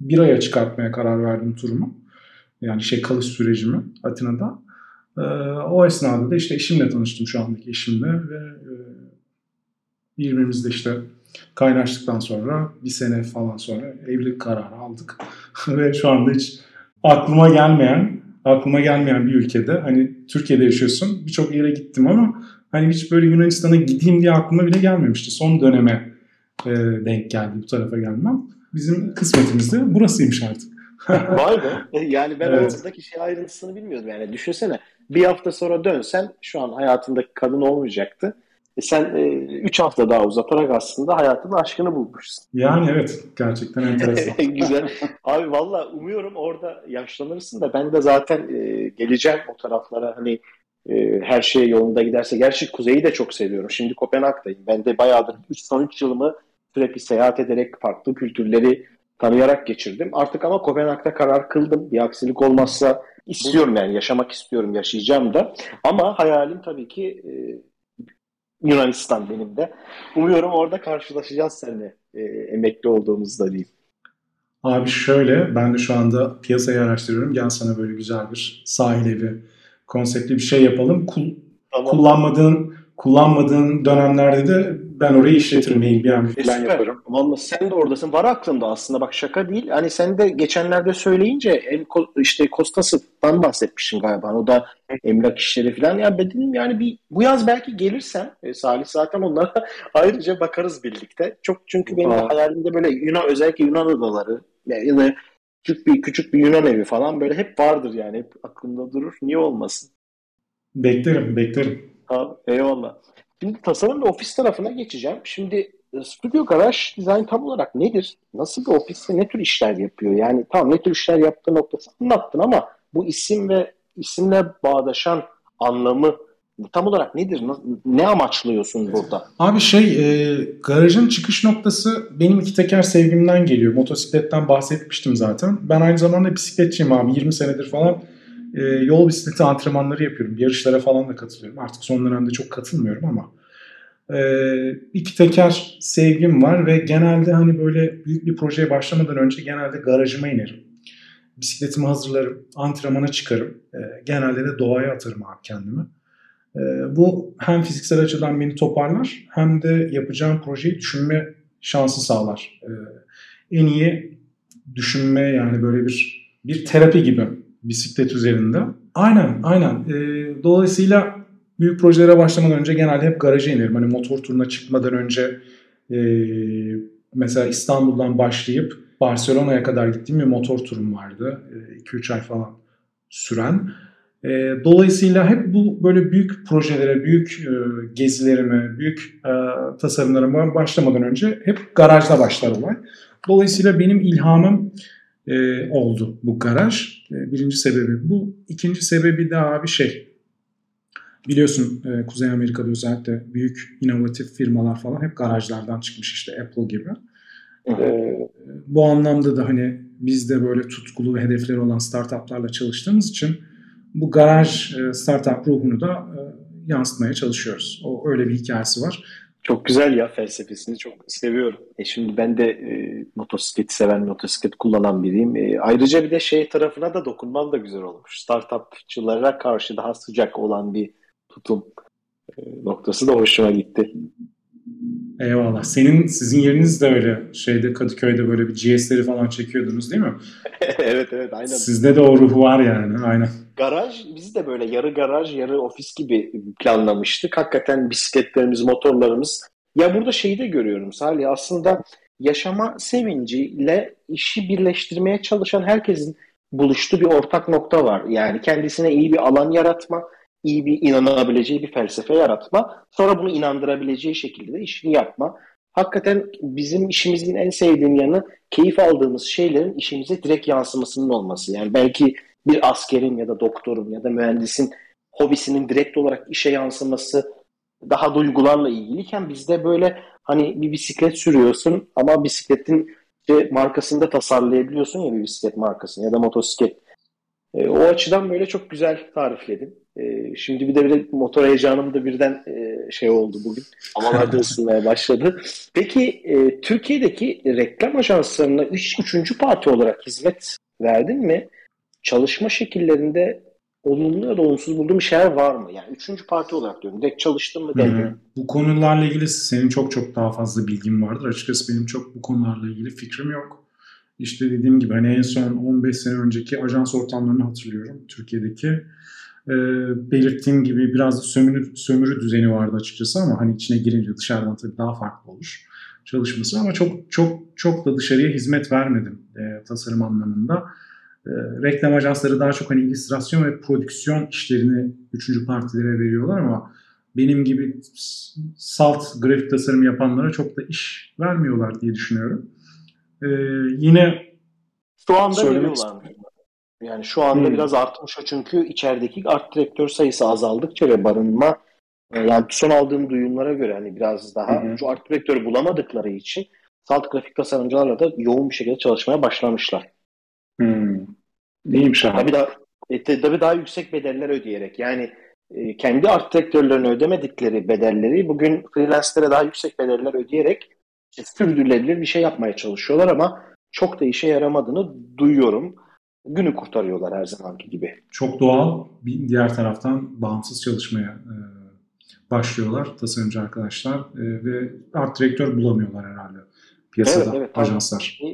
bir aya çıkartmaya karar verdim turumu. Yani şey kalış sürecimi Atina'da. E, o esnada da işte eşimle tanıştım şu andaki eşimle ve e, birbirimizle işte kaynaştıktan sonra bir sene falan sonra evlilik kararı aldık. *laughs* ve şu anda hiç aklıma gelmeyen aklıma gelmeyen bir ülkede hani Türkiye'de yaşıyorsun birçok yere gittim ama hani hiç böyle Yunanistan'a gideyim diye aklıma bile gelmemişti. Son döneme e, denk geldi bu tarafa gelmem. Bizim kısmetimiz de burasıymış artık. *laughs* Vay be. *laughs* Yani ben evet. oradaki şey ayrıntısını bilmiyordum. Yani düşünsene bir hafta sonra dönsen şu an hayatındaki kadın olmayacaktı. E sen 3 e, hafta daha uzatarak aslında hayatının aşkını bulmuşsun. Yani evet gerçekten enteresan. *laughs* Güzel. Abi valla umuyorum orada yaşlanırsın da ben de zaten e, geleceğim o taraflara hani e, her şey yolunda giderse. Gerçi Kuzey'i de çok seviyorum. Şimdi Kopenhag'dayım. Ben de bayağıdır son 3 yılımı sürekli seyahat ederek farklı kültürleri tanıyarak geçirdim. Artık ama Kopenhag'da karar kıldım. Bir aksilik olmazsa istiyorum yani yaşamak istiyorum, yaşayacağım da. Ama hayalim tabii ki e, Yunanistan benim de. Umuyorum orada karşılaşacağız seninle e, emekli olduğumuzda diyeyim. Abi şöyle ben de şu anda piyasayı araştırıyorum. Gel sana böyle güzel bir sahil evi konseptli bir şey yapalım. Kul, tamam. Kullanmadığın kullanmadığın dönemlerde de ben orayı işletirim bir an e, falan yaparım. Vallahi sen de oradasın. Var aklımda aslında bak şaka değil. Hani sen de geçenlerde söyleyince işte Kostas'tan bahsetmişsin galiba. O da emlak işleri falan. Ya dedim yani bir bu yaz belki gelirsem e, Salih zaten onlara *laughs* ayrıca bakarız birlikte. Çok çünkü benim Aa. hayalimde böyle Yunan özellikle Yunan adaları ya da küçük bir küçük bir Yunan evi falan böyle hep vardır yani. Hep aklımda durur. Niye olmasın? Beklerim, beklerim. Abi, eyvallah. Şimdi tasarım ve ofis tarafına geçeceğim. Şimdi e, Studio Garage Design tam olarak nedir? Nasıl bir ofiste ne tür işler yapıyor? Yani tam ne tür işler yaptığı noktası anlattın ama bu isim ve isimle bağdaşan anlamı tam olarak nedir? Ne amaçlıyorsun burada? Abi şey, e, garajın çıkış noktası benim iki teker sevgimden geliyor. Motosikletten bahsetmiştim zaten. Ben aynı zamanda bisikletçiyim abi. 20 senedir falan e, yol bisikleti antrenmanları yapıyorum. Yarışlara falan da katılıyorum. Artık son dönemde çok katılmıyorum ama e, iki teker sevgim var ve genelde hani böyle büyük bir projeye başlamadan önce genelde garajıma inerim. Bisikletimi hazırlarım, antrenmana çıkarım. E, genelde de doğaya atarım abi kendimi. E, bu hem fiziksel açıdan beni toparlar hem de yapacağım projeyi düşünme şansı sağlar. E, en iyi düşünme yani böyle bir bir terapi gibi bisiklet üzerinde. Aynen, aynen. E, dolayısıyla büyük projelere başlamadan önce genelde hep garaja inerim. Hani motor turuna çıkmadan önce mesela İstanbul'dan başlayıp Barcelona'ya kadar gittiğim bir motor turum vardı. 2-3 e, ay falan süren. E, dolayısıyla hep bu böyle büyük projelere, büyük e, gezilerime, büyük e, tasarımlarıma başlamadan önce hep garajda başlar olay. Dolayısıyla benim ilhamım e, oldu bu garaj. E, birinci sebebi bu. İkinci sebebi daha bir şey. Biliyorsun e, Kuzey Amerika'da özellikle büyük inovatif firmalar falan hep garajlardan çıkmış işte Apple gibi. E, bu anlamda da hani biz de böyle tutkulu ve hedefleri olan startuplarla çalıştığımız için bu garaj e, startup ruhunu da e, yansıtmaya çalışıyoruz. O öyle bir hikayesi var. Çok güzel ya felsefesini çok seviyorum. E şimdi ben de e, motosikleti seven, motosiklet kullanan biriyim. E, ayrıca bir de şey tarafına da dokunman da güzel olmuş. Startupçılara karşı daha sıcak olan bir tutum e, noktası da hoşuma gitti. Eyvallah. Senin sizin yeriniz de öyle şeyde Kadıköy'de böyle bir GS'leri falan çekiyordunuz değil mi? *laughs* evet evet aynen. Sizde de o ruh var yani aynen. Garaj biz de böyle yarı garaj yarı ofis gibi planlamıştık. Hakikaten bisikletlerimiz, motorlarımız. Ya burada şeyi de görüyorum Salih aslında yaşama sevinciyle işi birleştirmeye çalışan herkesin buluştuğu bir ortak nokta var. Yani kendisine iyi bir alan yaratma, iyi bir inanabileceği bir felsefe yaratma. Sonra bunu inandırabileceği şekilde de işini yapma. Hakikaten bizim işimizin en sevdiğim yanı keyif aldığımız şeylerin işimize direkt yansımasının olması. Yani belki bir askerin ya da doktorun ya da mühendisin hobisinin direkt olarak işe yansıması daha duygularla ilgiliyken bizde böyle hani bir bisiklet sürüyorsun ama bisikletin işte markasını da tasarlayabiliyorsun ya bir bisiklet markasını ya da motosiklet. E, o açıdan böyle çok güzel tarifledim. E, şimdi bir de, bir de motor heyecanım da birden e, şey oldu bugün. Havalarda ısınmaya başladı. Peki e, Türkiye'deki reklam ajanslarına üç, üçüncü parti olarak hizmet verdin mi? Çalışma şekillerinde olumlu ya da olumsuz bulduğum bir şeyler var mı? Yani üçüncü parti olarak diyorum. Direkt çalıştım mı dedim. Bu konularla ilgili senin çok çok daha fazla bilgin vardır. Açıkçası benim çok bu konularla ilgili fikrim yok. İşte dediğim gibi hani en son 15 sene önceki ajans ortamlarını hatırlıyorum Türkiye'deki. E, belirttiğim gibi biraz da sömürü, sömürü düzeni vardı açıkçası ama hani içine girince dışarıdan tabii daha farklı olur çalışması ama çok çok çok da dışarıya hizmet vermedim e, tasarım anlamında. E, reklam ajansları daha çok hani illüstrasyon ve prodüksiyon işlerini üçüncü partilere veriyorlar ama benim gibi salt grafik tasarım yapanlara çok da iş vermiyorlar diye düşünüyorum. Ee, yine şu anda veriyorlar. Yani şu anda hmm. biraz artmış o çünkü içerideki art direktör sayısı azaldıkça ve barınma e, yani son aldığım duyumlara göre hani biraz daha hmm. şu art direktörü bulamadıkları için salt grafik tasarımcılarla da yoğun bir şekilde çalışmaya başlamışlar. Hmm. Neymiş abi? Tabii daha, e, tabii daha yüksek bedeller ödeyerek yani e, kendi art direktörlerine ödemedikleri bedelleri bugün freelance'lere daha yüksek bedeller ödeyerek sürdürülebilir bir şey yapmaya çalışıyorlar ama çok da işe yaramadığını duyuyorum. Günü kurtarıyorlar her zamanki gibi. Çok doğal. Bir diğer taraftan bağımsız çalışmaya e, başlıyorlar tasarımcı arkadaşlar e, ve art direktör bulamıyorlar herhalde piyasada evet, evet, ajanslar. E,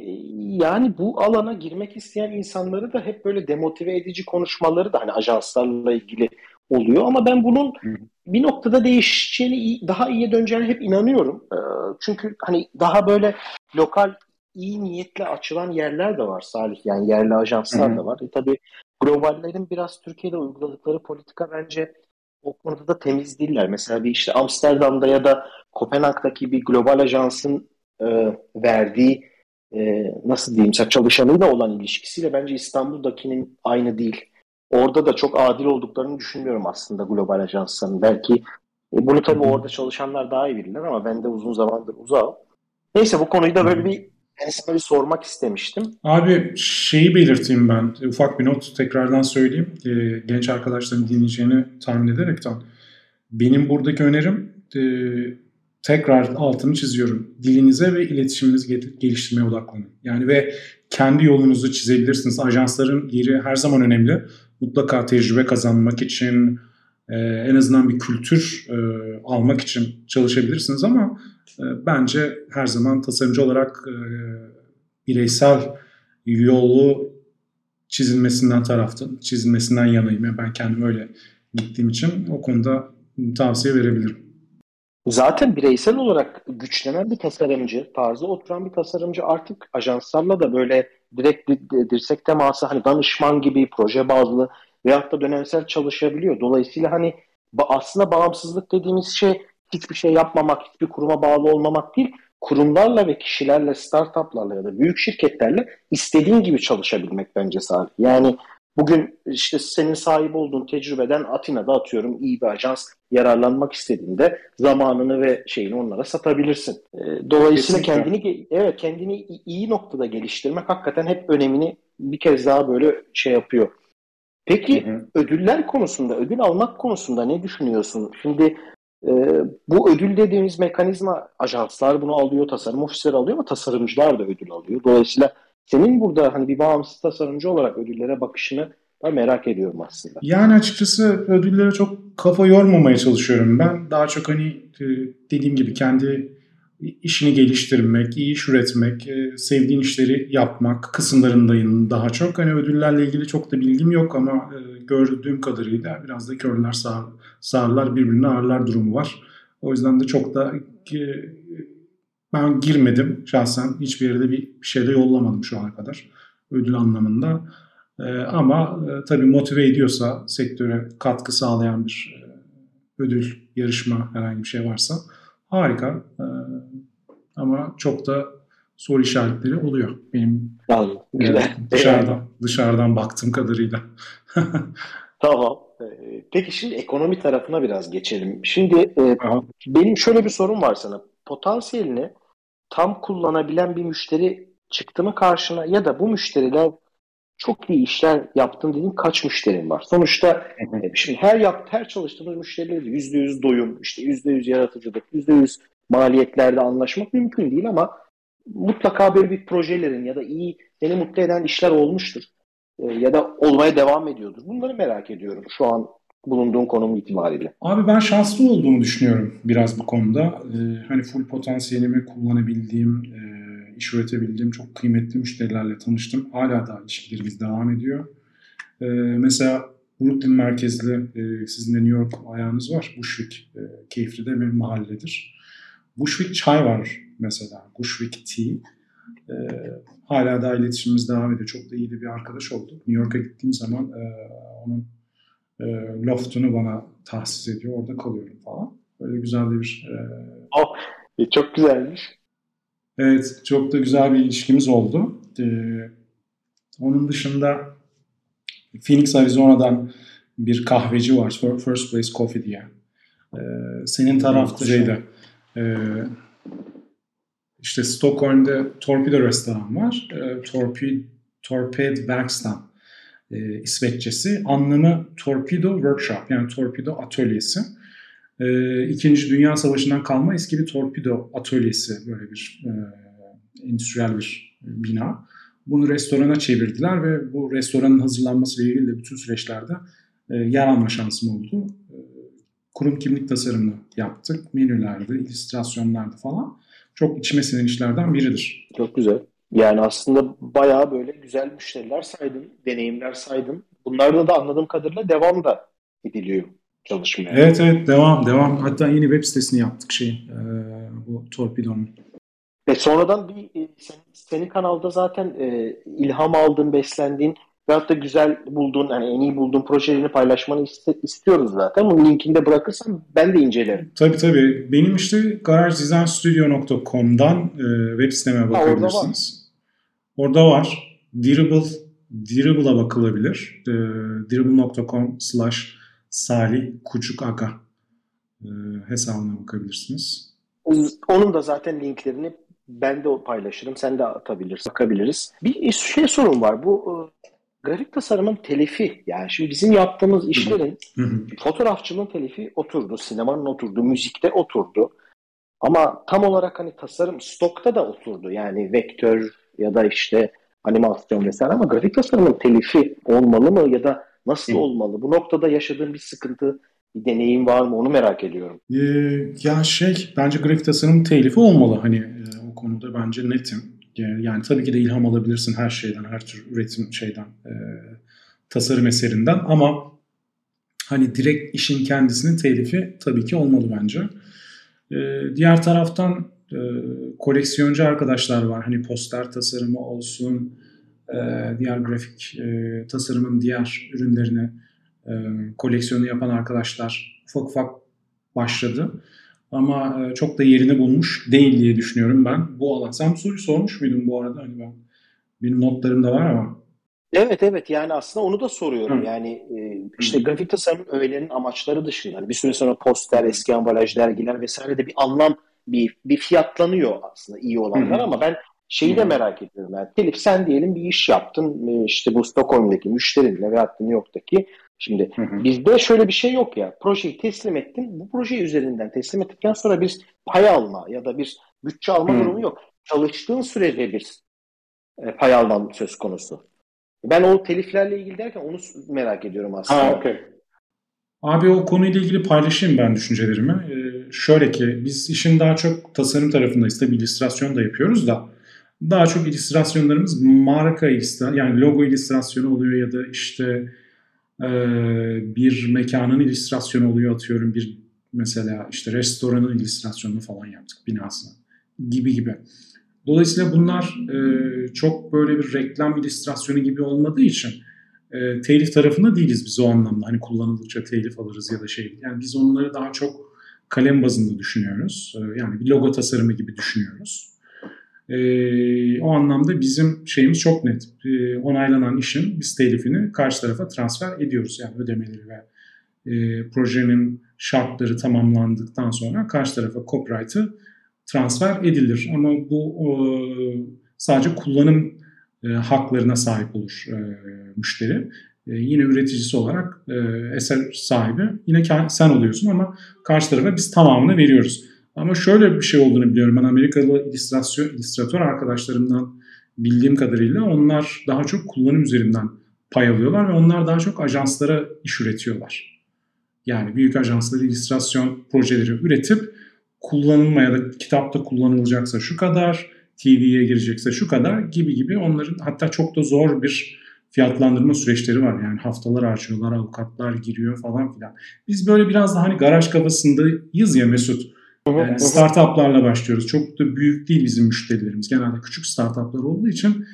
yani bu alana girmek isteyen insanları da hep böyle demotive edici konuşmaları da hani ajanslarla ilgili oluyor ama ben bunun bir noktada değişeceğini, daha iyiye döneceğine hep inanıyorum. Ee, çünkü hani daha böyle lokal iyi niyetle açılan yerler de var Salih. Yani yerli ajanslar Hı-hı. da var. E tabii globallerin biraz Türkiye'de uyguladıkları politika bence o konuda da temiz değiller. Mesela bir işte Amsterdam'da ya da Kopenhag'daki bir global ajansın e, verdiği e, nasıl diyeyim çalışanıyla olan ilişkisiyle bence İstanbul'dakinin aynı değil. Orada da çok adil olduklarını düşünmüyorum aslında global ajansların. Belki e, bunu tabii orada çalışanlar daha iyi bilirler ama ben de uzun zamandır uzağım. Neyse bu konuyu da böyle bir yani sana bir sormak istemiştim. Abi şeyi belirteyim ben. Ufak bir not tekrardan söyleyeyim. E, genç arkadaşların dinleyeceğini tahmin ederekten. Benim buradaki önerim e, tekrar altını çiziyorum. Dilinize ve iletişiminizi geliştirmeye odaklanın. Yani ve kendi yolunuzu çizebilirsiniz. Ajansların yeri her zaman önemli. Mutlaka tecrübe kazanmak için, e, en azından bir kültür e, almak için çalışabilirsiniz ama e, bence her zaman tasarımcı olarak e, bireysel yolu çizilmesinden taraftım, çizilmesinden yanayım. Yani ben kendim öyle gittiğim için o konuda tavsiye verebilirim. Zaten bireysel olarak güçlenen bir tasarımcı, tarzı oturan bir tasarımcı artık ajanslarla da böyle direkt dirsek teması hani danışman gibi proje bazlı veyahut da dönemsel çalışabiliyor. Dolayısıyla hani aslında bağımsızlık dediğimiz şey hiçbir şey yapmamak, hiçbir kuruma bağlı olmamak değil. Kurumlarla ve kişilerle, startuplarla ya da büyük şirketlerle istediğin gibi çalışabilmek bence Salih. Yani bugün işte senin sahip olduğun tecrübeden Atina'da atıyorum iyi bir ajans yararlanmak istediğinde zamanını ve şeyini onlara satabilirsin. Ee, dolayısıyla Kesinlikle. kendini evet kendini iyi noktada geliştirmek hakikaten hep önemini bir kez daha böyle şey yapıyor. Peki hı hı. ödüller konusunda, ödül almak konusunda ne düşünüyorsun? Şimdi e, bu ödül dediğimiz mekanizma ajanslar bunu alıyor, tasarım ofisleri alıyor ama tasarımcılar da ödül alıyor. Dolayısıyla senin burada hani bir bağımsız tasarımcı olarak ödüllere bakışını ben merak ediyorum aslında. Yani açıkçası ödüllere çok kafa yormamaya çalışıyorum ben. Daha çok hani e, dediğim gibi kendi işini geliştirmek, iyi iş üretmek, e, sevdiğin işleri yapmak kısımlarındayım daha çok. Hani ödüllerle ilgili çok da bilgim yok ama e, gördüğüm kadarıyla biraz da körler sağ, sağırlar birbirine ağırlar durumu var. O yüzden de çok da e, ben girmedim şahsen. Hiçbir yerde bir şeyde yollamadım şu ana kadar ödül anlamında. Ama tabii motive ediyorsa sektöre katkı sağlayan bir ödül, yarışma herhangi bir şey varsa harika. Ama çok da soru işaretleri oluyor benim Anladım. Güzel. dışarıdan dışarıdan baktığım kadarıyla. *laughs* tamam. Ee, peki şimdi ekonomi tarafına biraz geçelim. Şimdi e, benim şöyle bir sorum var sana. Potansiyelini tam kullanabilen bir müşteri çıktı mı karşına ya da bu müşteriler çok iyi işler yaptın dediğin kaç müşterin var? Sonuçta e, şimdi her yap, her çalıştığımız müşterileri yüzde yüz doyum, işte yüzde yüz yaratıcılık, yüzde yüz maliyetlerde anlaşmak mümkün değil ama mutlaka böyle bir projelerin ya da iyi seni mutlu eden işler olmuştur. E, ya da olmaya devam ediyordur. Bunları merak ediyorum şu an bulunduğun konum itibariyle. Abi ben şanslı olduğumu düşünüyorum biraz bu konuda. Ee, hani full potansiyelimi kullanabildiğim, e, iş üretebildiğim çok kıymetli müşterilerle tanıştım. Hala da ilişkilerimiz devam ediyor. Ee, mesela Brooklyn merkezli e, sizin de New York ayağınız var. Bushwick e, Keyifli'de bir mahalledir. Bushwick çay var mesela. Bushwick Tea. E, hala da iletişimimiz devam ediyor. Çok da iyi de bir arkadaş oldu. New York'a gittiğim zaman e, onun e, loftunu bana tahsis ediyor. Orada kalıyorum falan. Böyle güzel bir... E... Oh, çok güzelmiş. Evet, çok da güzel bir ilişkimiz oldu. E, onun dışında Phoenix, Arizona'dan bir kahveci var. First Place Coffee diye. E, senin tarafta şeyde e, işte Stockholm'da Torpedo restoran var. E, Torped, Torped Werkstan e, İsveççesi. Anlamı Torpedo Workshop yani torpedo atölyesi. E, İkinci Dünya Savaşı'ndan kalma eski bir torpedo atölyesi böyle bir e, endüstriyel bir bina. Bunu restorana çevirdiler ve bu restoranın hazırlanması ile ilgili de bütün süreçlerde e, yer alma şansım oldu. E, kurum kimlik tasarımını yaptık. Menülerde, illüstrasyonlarda falan. Çok içime sinen işlerden biridir. Çok güzel. Yani aslında bayağı böyle güzel müşteriler saydın, deneyimler saydın. Bunlarda da anladığım kadarıyla devam da ediliyor çalışmaya. Evet evet devam devam. Hatta yeni web sitesini yaptık şey e, bu Torpedo'nun. Ve sonradan bir e, sen, senin kanalda zaten e, ilham aldığın, beslendiğin veyahut da güzel bulduğun, yani en iyi bulduğun projelerini paylaşmanı iste, istiyoruz zaten. Bunun linkini de bırakırsan ben de incelerim. Tabii tabii. Benim işte garagedesign.studio.com'dan e, web siteme bakabilirsiniz. Orada var. Dirable, Dirable'a bakılabilir. E, Dirable.com slash Salih Kucuk Aga e, hesabına bakabilirsiniz. Onun da zaten linklerini ben de paylaşırım. Sen de atabilirsin. Bakabiliriz. Bir şey sorun var. Bu e, grafik tasarımın telifi. Yani şimdi bizim yaptığımız işlerin fotoğrafçılığın telifi oturdu. Sinemanın oturdu. Müzikte oturdu. Ama tam olarak hani tasarım stokta da oturdu. Yani vektör ya da işte animasyon vesaire ama grafik tasarımın telifi olmalı mı ya da nasıl olmalı? Bu noktada yaşadığın bir sıkıntı, bir deneyim var mı onu merak ediyorum. Ee, ya şey bence grafik tasarım telifi olmalı. Hani e, o konuda bence netim. Yani tabii ki de ilham alabilirsin her şeyden, her tür üretim şeyden, e, tasarım eserinden ama hani direkt işin kendisinin telifi tabii ki olmalı bence. E, diğer taraftan e, koleksiyoncu arkadaşlar var. Hani poster tasarımı olsun, e, diğer grafik e, tasarımın diğer ürünlerini e, koleksiyonu yapan arkadaşlar ufak ufak başladı. Ama e, çok da yerini bulmuş değil diye düşünüyorum ben bu alan. Sen bu soruyu sormuş muydun bu arada? Hani ben benim notlarımda var ama. Evet evet yani aslında onu da soruyorum. Hı. Yani e, işte Hı. grafik tasarımın öğelerinin amaçları dışında hani bir süre sonra poster, eski ambalaj, dergiler vesaire de bir anlam bir bir fiyatlanıyor aslında iyi olanlar Hı. ama ben şeyi de merak ediyorum. Yani Telif sen diyelim bir iş yaptın e, işte bu Stockholm'daki müşterinle veya New York'taki Şimdi hı hı. bizde şöyle bir şey yok ya. Projeyi teslim ettin. Bu proje üzerinden teslim ettikten sonra bir pay alma ya da bir bütçe alma hı. durumu yok. Çalıştığın sürece bir e, pay alman söz konusu. Ben o teliflerle ilgili derken onu merak ediyorum aslında. Ha, okay. Abi o konuyla ilgili paylaşayım ben düşüncelerimi. Ee, şöyle ki biz işin daha çok tasarım tarafındayız. Tabii illüstrasyon da yapıyoruz da daha çok illüstrasyonlarımız marka illüstrasyonu yani logo illüstrasyonu oluyor ya da işte ee, bir mekanın illüstrasyonu oluyor atıyorum bir mesela işte restoranın illüstrasyonunu falan yaptık binasına gibi gibi. Dolayısıyla bunlar e, çok böyle bir reklam illüstrasyonu gibi olmadığı için e, telif tarafında değiliz biz o anlamda. Hani kullanıldıkça telif alırız ya da şey. Yani biz onları daha çok kalem bazında düşünüyoruz. E, yani bir logo tasarımı gibi düşünüyoruz. E, o anlamda bizim şeyimiz çok net. E, onaylanan işin biz telifini karşı tarafa transfer ediyoruz. Yani ödemeleri ve e, projenin şartları tamamlandıktan sonra karşı tarafa copyright'ı transfer edilir. Ama bu o, sadece kullanım e, haklarına sahip olur e, müşteri. E, yine üreticisi olarak e, eser sahibi yine sen oluyorsun ama karşı tarafa biz tamamını veriyoruz. Ama şöyle bir şey olduğunu biliyorum. Ben Amerikalı illüstrasyon, illüstratör arkadaşlarımdan bildiğim kadarıyla onlar daha çok kullanım üzerinden pay alıyorlar ve onlar daha çok ajanslara iş üretiyorlar. Yani büyük ajansları illüstrasyon projeleri üretip kullanılmaya da kitapta kullanılacaksa şu kadar, TV'ye girecekse şu kadar gibi gibi onların hatta çok da zor bir fiyatlandırma süreçleri var. Yani haftalar harcıyorlar, avukatlar giriyor falan filan. Biz böyle biraz daha hani garaj kafasındayız ya Mesut. Yani startuplarla başlıyoruz. Çok da büyük değil bizim müşterilerimiz. Genelde küçük startuplar olduğu için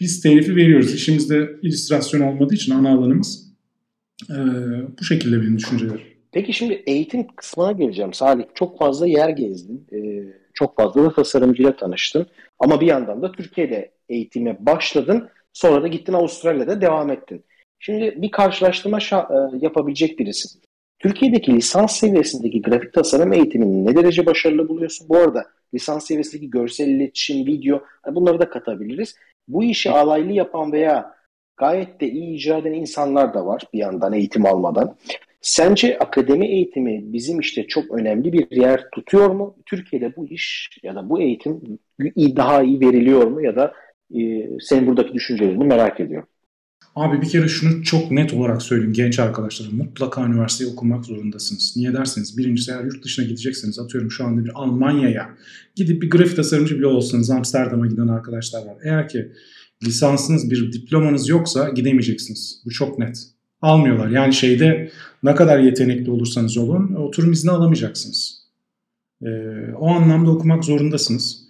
biz telifi veriyoruz. İşimizde illüstrasyon olmadığı için ana alanımız Ee, bu şekilde benim düşüncelerim. Peki şimdi eğitim kısmına geleceğim. Salih çok fazla yer gezdin. Ee, çok fazla da tasarımcıyla tanıştın. Ama bir yandan da Türkiye'de eğitime başladın. Sonra da gittin Avustralya'da devam ettin. Şimdi bir karşılaştırma e, yapabilecek birisin. Türkiye'deki lisans seviyesindeki grafik tasarım eğitimini ne derece başarılı buluyorsun? Bu arada lisans seviyesindeki görsel iletişim, video bunları da katabiliriz. Bu işi alaylı yapan veya gayet de iyi icra eden insanlar da var bir yandan eğitim almadan. Sence akademi eğitimi bizim işte çok önemli bir yer tutuyor mu? Türkiye'de bu iş ya da bu eğitim daha iyi veriliyor mu ya da e, senin buradaki düşüncelerini merak ediyorum. Abi bir kere şunu çok net olarak söyleyeyim genç arkadaşlarım. Mutlaka üniversiteyi okumak zorundasınız. Niye derseniz birincisi eğer yurt dışına gidecekseniz atıyorum şu anda bir Almanya'ya gidip bir grafik tasarımcı bile olsanız Amsterdam'a giden arkadaşlar var. Eğer ki lisansınız bir diplomanız yoksa gidemeyeceksiniz. Bu çok net. Almıyorlar. Yani şeyde ne kadar yetenekli olursanız olun oturum izni alamayacaksınız. Ee, o anlamda okumak zorundasınız.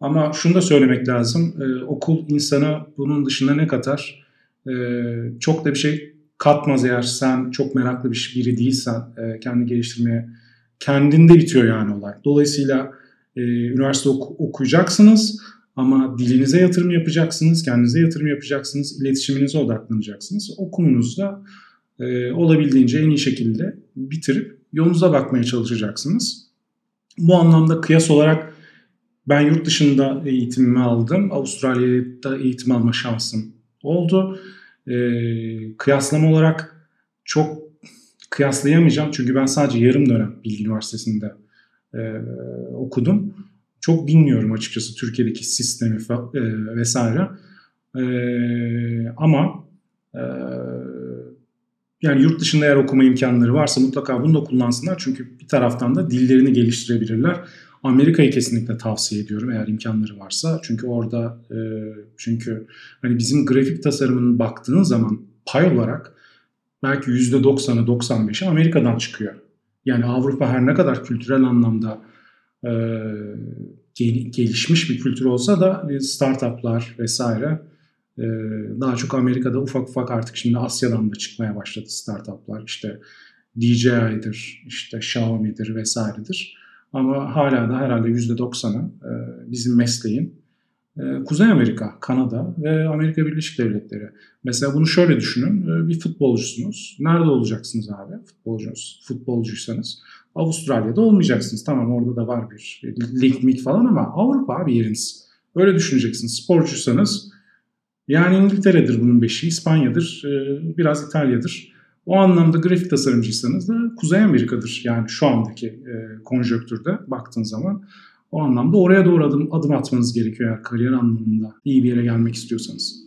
Ama şunu da söylemek lazım. Ee, okul insana bunun dışında ne katar? Ee, çok da bir şey katmaz eğer sen çok meraklı bir biri değilsen e, kendi geliştirmeye kendinde bitiyor yani olay. Dolayısıyla e, üniversite ok- okuyacaksınız ama dilinize yatırım yapacaksınız, kendinize yatırım yapacaksınız, iletişiminize odaklanacaksınız. Okumunuzu da e, olabildiğince en iyi şekilde bitirip yolunuza bakmaya çalışacaksınız. Bu anlamda kıyas olarak ben yurt dışında eğitimimi aldım. Avustralya'da eğitim alma şansım oldu. E, kıyaslama olarak çok kıyaslayamayacağım. Çünkü ben sadece yarım dönem Bilgi Üniversitesi'nde e, okudum. Çok bilmiyorum açıkçası Türkiye'deki sistemi e, vesaire. E, ama e, yani yurt dışında eğer okuma imkanları varsa mutlaka bunu da kullansınlar. Çünkü bir taraftan da dillerini geliştirebilirler. Amerika'yı kesinlikle tavsiye ediyorum eğer imkanları varsa. Çünkü orada e, çünkü hani bizim grafik tasarımının baktığın zaman pay olarak belki %90'ı 95'i Amerika'dan çıkıyor. Yani Avrupa her ne kadar kültürel anlamda e, gelişmiş bir kültür olsa da e, startuplar vesaire daha çok Amerika'da ufak ufak artık şimdi Asya'dan da çıkmaya başladı startuplar. İşte DJI'dir, işte Xiaomi'dir vesairedir. Ama hala da herhalde %90'ı e, bizim mesleğin e, Kuzey Amerika, Kanada ve Amerika Birleşik Devletleri. Mesela bunu şöyle düşünün. E, bir futbolcusunuz. Nerede olacaksınız abi? Futbolcunuz, futbolcuysanız. Avustralya'da olmayacaksınız. Tamam orada da var bir lig mig falan ama Avrupa abi yeriniz. Öyle düşüneceksiniz. Sporcuysanız yani İngiltere'dir bunun beşi, İspanya'dır, biraz İtalya'dır. O anlamda grafik tasarımcıysanız da Kuzey Amerika'dır. Yani şu andaki e, konjöktürde baktığın zaman o anlamda oraya doğru adım, adım atmanız gerekiyor eğer kariyer anlamında iyi bir yere gelmek istiyorsanız.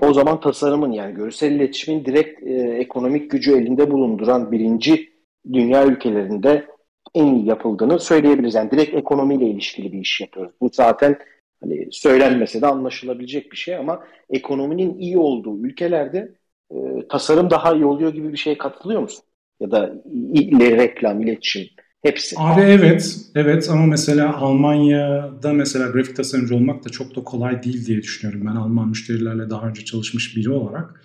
O zaman tasarımın yani görsel iletişimin direkt e, ekonomik gücü elinde bulunduran birinci dünya ülkelerinde en iyi yapıldığını söyleyebiliriz. Yani direkt ekonomiyle ilişkili bir iş yapıyoruz. Bu zaten hani söylenmese de anlaşılabilecek bir şey ama ekonominin iyi olduğu ülkelerde e, tasarım daha iyi oluyor gibi bir şeye katılıyor musun? Ya da ile reklam, iletişim hepsi. Abi evet, evet ama mesela Almanya'da mesela grafik tasarımcı olmak da çok da kolay değil diye düşünüyorum. Ben Alman müşterilerle daha önce çalışmış biri olarak.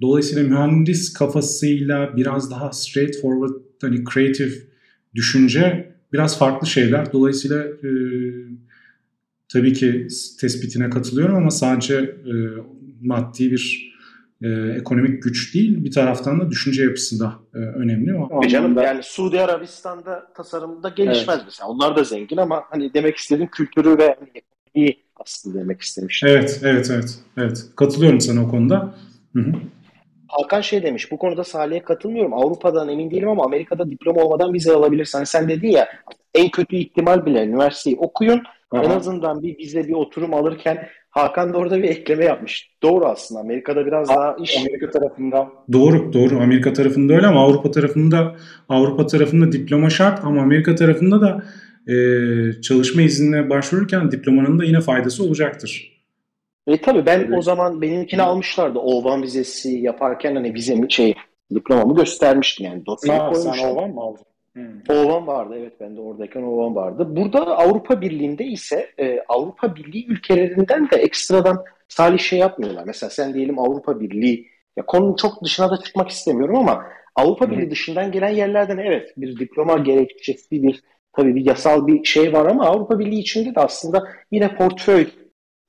Dolayısıyla mühendis kafasıyla biraz daha straightforward, hani creative düşünce biraz farklı şeyler. Dolayısıyla e, tabii ki tespitine katılıyorum ama sadece e, maddi bir e, ekonomik güç değil bir taraftan da düşünce yapısı da e, önemli. O canım yani Suudi Arabistan'da tasarımda gelişmez evet. mesela. Onlar da zengin ama hani demek istediğim kültürü ve iyi aslında demek istemiştim. Evet, evet, evet. Evet. Katılıyorum sana o konuda. Hı hı. Hakan şey demiş, bu konuda Salih'e katılmıyorum. Avrupa'dan emin değilim ama Amerika'da diploma olmadan vize alabilirsin. Hani sen dedin ya en kötü ihtimal bile üniversiteyi okuyun. Aha. En azından bir vize bir oturum alırken Hakan da orada bir ekleme yapmış. Doğru aslında. Amerika'da biraz daha iş Amerika tarafında. Doğru, doğru. Amerika tarafında öyle ama Avrupa tarafında Avrupa tarafında diploma şart ama Amerika tarafında da e, çalışma iznine başvururken diplomanın da yine faydası olacaktır. E tabii ben evet. o zaman benimkini almışlardı. Ovan vizesi yaparken hani vizemi şey diplomamı göstermiştim yani dosyayı koymuştum. Sen Ovan mı aldın? Hmm. Ovan vardı evet ben de oradayken Ovan vardı. Burada Avrupa Birliği'nde ise e, Avrupa Birliği ülkelerinden de ekstradan salih şey yapmıyorlar. Mesela sen diyelim Avrupa Birliği ya konunun çok dışına da çıkmak istemiyorum ama Avrupa Birliği dışından gelen yerlerden evet bir diploma gerekçesi bir tabii bir yasal bir şey var ama Avrupa Birliği içinde de aslında yine portföy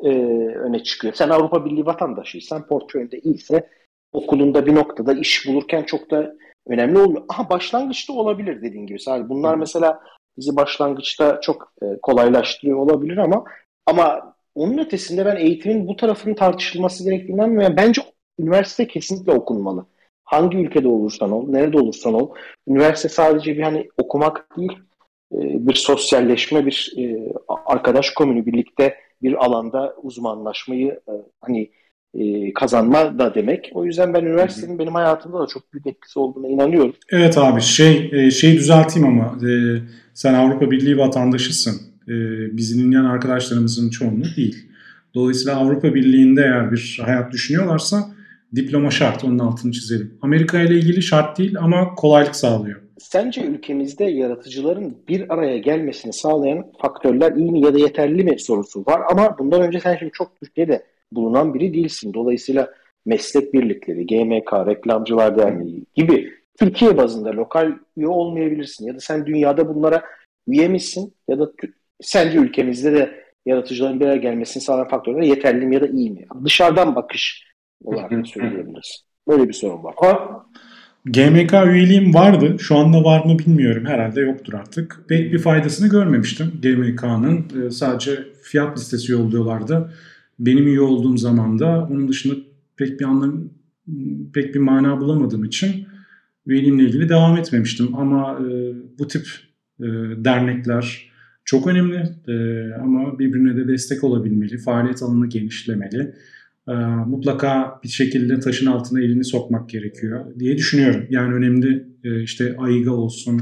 e, öne çıkıyor. Sen Avrupa Birliği vatandaşıysan portföyünde iyiyse okulunda bir noktada iş bulurken çok da önemli olmuyor. Aha başlangıçta olabilir dediğin gibi. Sadece bunlar mesela bizi başlangıçta çok e, kolaylaştırıyor olabilir ama ama onun ötesinde ben eğitimin bu tarafının tartışılması gerektiğinden yani bence üniversite kesinlikle okunmalı. Hangi ülkede olursan ol, nerede olursan ol. Üniversite sadece bir hani okumak değil, e, bir sosyalleşme, bir e, arkadaş komünü birlikte bir alanda uzmanlaşmayı e, kazanma da demek. O yüzden ben üniversitenin benim hayatımda da çok büyük etkisi olduğuna inanıyorum. Evet abi şey şey düzelteyim ama sen Avrupa Birliği vatandaşısın. Bizi dinleyen arkadaşlarımızın çoğunluğu değil. Dolayısıyla Avrupa Birliği'nde eğer bir hayat düşünüyorlarsa diploma şart onun altını çizelim. Amerika ile ilgili şart değil ama kolaylık sağlıyor. Sence ülkemizde yaratıcıların bir araya gelmesini sağlayan faktörler iyi mi ya da yeterli mi sorusu var ama bundan önce sen şimdi çok Türkiye'de bulunan biri değilsin. Dolayısıyla meslek birlikleri, GMK, Reklamcılar Derneği gibi Türkiye bazında lokal üye olmayabilirsin ya da sen dünyada bunlara üye misin ya da sence ülkemizde de yaratıcıların bir araya gelmesini sağlayan faktörler yeterli mi ya da iyi mi? Dışarıdan bakış olarak söyleyebiliriz. Böyle bir sorun var. Ama GMK üyeliğim vardı. Şu anda var mı bilmiyorum. Herhalde yoktur artık. Pek bir faydasını görmemiştim GMK'nın. Ee, sadece fiyat listesi yolluyorlardı. Benim üye olduğum zaman da onun dışında pek bir anlam pek bir mana bulamadığım için üyeliğimle ilgili devam etmemiştim. Ama e, bu tip e, dernekler çok önemli e, ama birbirine de destek olabilmeli, faaliyet alanını genişlemeli e, mutlaka bir şekilde taşın altına elini sokmak gerekiyor diye düşünüyorum. Yani önemli e, işte AIGA olsun,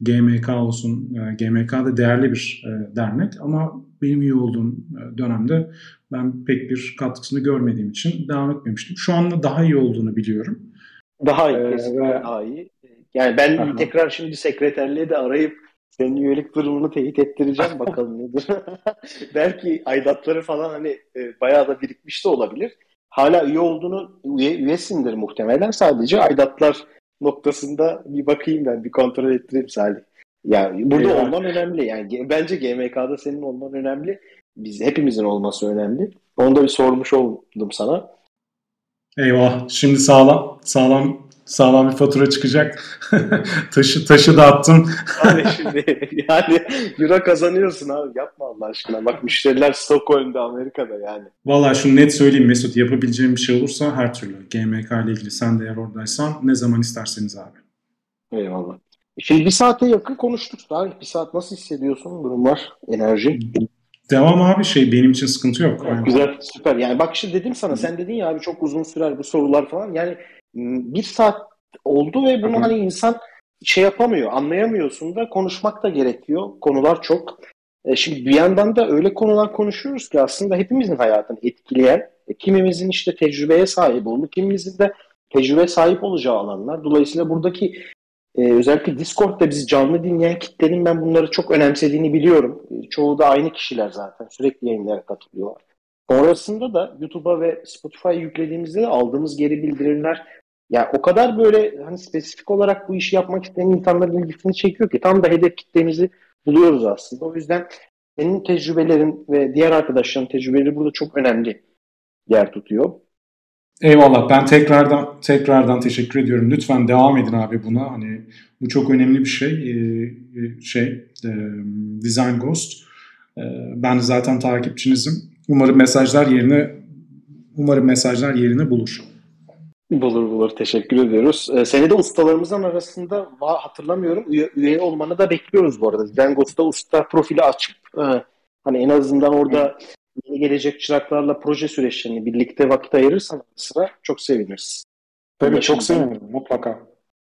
GMK olsun. E, GMK da değerli bir e, dernek ama benim iyi olduğum e, dönemde ben pek bir katkısını görmediğim için devam etmemiştim. Şu anda daha iyi olduğunu biliyorum. Daha iyi, ee, daha iyi. Yani ben Aha. tekrar şimdi sekreterliğe de arayıp senin üyelik durumunu teyit ettireceğim *laughs* bakalım nedir. *laughs* Belki aidatları falan hani e, bayağı da birikmiş de olabilir. Hala üye olduğunu üye, üyesindir muhtemelen. Sadece aidatlar noktasında bir bakayım ben bir kontrol ettireyim Salih. Yani burada Eyvallah. olman önemli. Yani bence GMK'da senin olman önemli. Biz hepimizin olması önemli. Onu da bir sormuş oldum sana. Eyvah. Şimdi sağlam sağlam sağlam bir fatura çıkacak. *laughs* taşı taşı da attım. *laughs* abi şimdi yani euro kazanıyorsun abi yapma Allah aşkına. Bak müşteriler Stockholm'da Amerika'da yani. Valla şunu net söyleyeyim Mesut yapabileceğim bir şey olursa her türlü GMK ile ilgili sen de eğer oradaysan ne zaman isterseniz abi. Eyvallah. Şimdi bir saate yakın konuştuk. Daha bir saat nasıl hissediyorsun? Durumlar, enerji? Devam abi şey benim için sıkıntı yok. Yani. Güzel süper. Yani bak şimdi dedim sana sen dedin ya abi çok uzun sürer bu sorular falan. Yani bir saat oldu ve bunu hani insan şey yapamıyor, anlayamıyorsun da konuşmak da gerekiyor. Konular çok. E şimdi bir yandan da öyle konular konuşuyoruz ki aslında hepimizin hayatını etkileyen, e, kimimizin işte tecrübeye sahip olduğu, kimimizin de tecrübe sahip olacağı alanlar. Dolayısıyla buradaki e, özellikle Discord'da bizi canlı dinleyen kitlenin ben bunları çok önemsediğini biliyorum. E, çoğu da aynı kişiler zaten. Sürekli yayınlara katılıyorlar. Sonrasında da YouTube'a ve Spotify'a yüklediğimizde de aldığımız geri bildirimler yani o kadar böyle hani spesifik olarak bu işi yapmak isteyen insanların ilgisini çekiyor ki tam da hedef kitlemizi buluyoruz aslında. O yüzden senin tecrübelerin ve diğer arkadaşların tecrübeleri burada çok önemli yer tutuyor. Eyvallah. Ben tekrardan tekrardan teşekkür ediyorum. Lütfen devam edin abi buna. Hani bu çok önemli bir şey. Ee, şey e, Design Ghost. Ee, ben zaten takipçinizim. Umarım mesajlar yerine umarım mesajlar yerini bulur. Bulur bulur. Teşekkür ediyoruz. Ee, seni de ustalarımızın arasında hatırlamıyorum. Üye, üye olmanı da bekliyoruz bu arada. Zengos'ta usta profili açıp e, hani en azından orada yeni gelecek çıraklarla proje süreçlerini birlikte vakit ayırırsan sıra çok seviniriz. Tabii çok sevinirim mutlaka.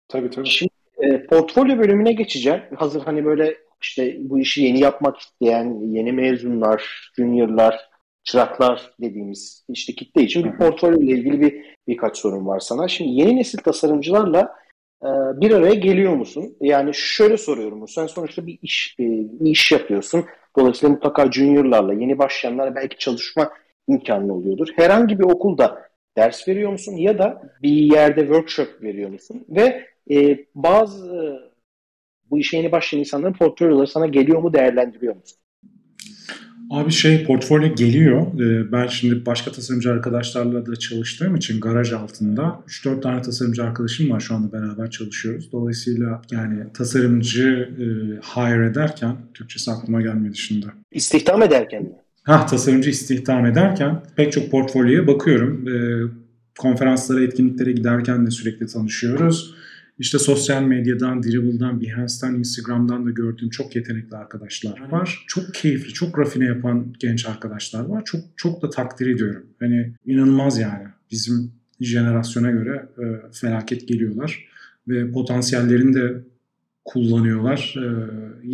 Tabii tabii. Şimdi e, portfolyo bölümüne geçeceğim. Hazır hani böyle işte bu işi yeni yapmak isteyen yeni mezunlar, juniorlar, çıraklar dediğimiz işte kitle için bir portfolyo ile ilgili bir birkaç sorun var sana. Şimdi yeni nesil tasarımcılarla e, bir araya geliyor musun? Yani şöyle soruyorum. Sen sonuçta bir iş e, bir iş yapıyorsun. Dolayısıyla mutlaka juniorlarla, yeni başlayanlarla belki çalışma imkanı oluyordur. Herhangi bir okulda ders veriyor musun ya da bir yerde workshop veriyor musun ve e, bazı bu işe yeni başlayan insanların portfolyoları sana geliyor mu değerlendiriyor musun? Abi şey portfolyo geliyor. Ee, ben şimdi başka tasarımcı arkadaşlarla da çalıştığım için garaj altında 3-4 tane tasarımcı arkadaşım var şu anda beraber çalışıyoruz. Dolayısıyla yani tasarımcı e, hire ederken Türkçesi aklıma gelmedi şimdi. İstihdam ederken mi? Ha tasarımcı istihdam ederken pek çok portfolyoya bakıyorum. E, konferanslara, etkinliklere giderken de sürekli tanışıyoruz. İşte sosyal medyadan, Dribble'dan, Behance'dan, Instagram'dan da gördüğüm çok yetenekli arkadaşlar var. Çok keyifli, çok rafine yapan genç arkadaşlar var. Çok çok da takdir ediyorum. Hani inanılmaz yani. Bizim jenerasyona göre e, felaket geliyorlar ve potansiyellerini de kullanıyorlar.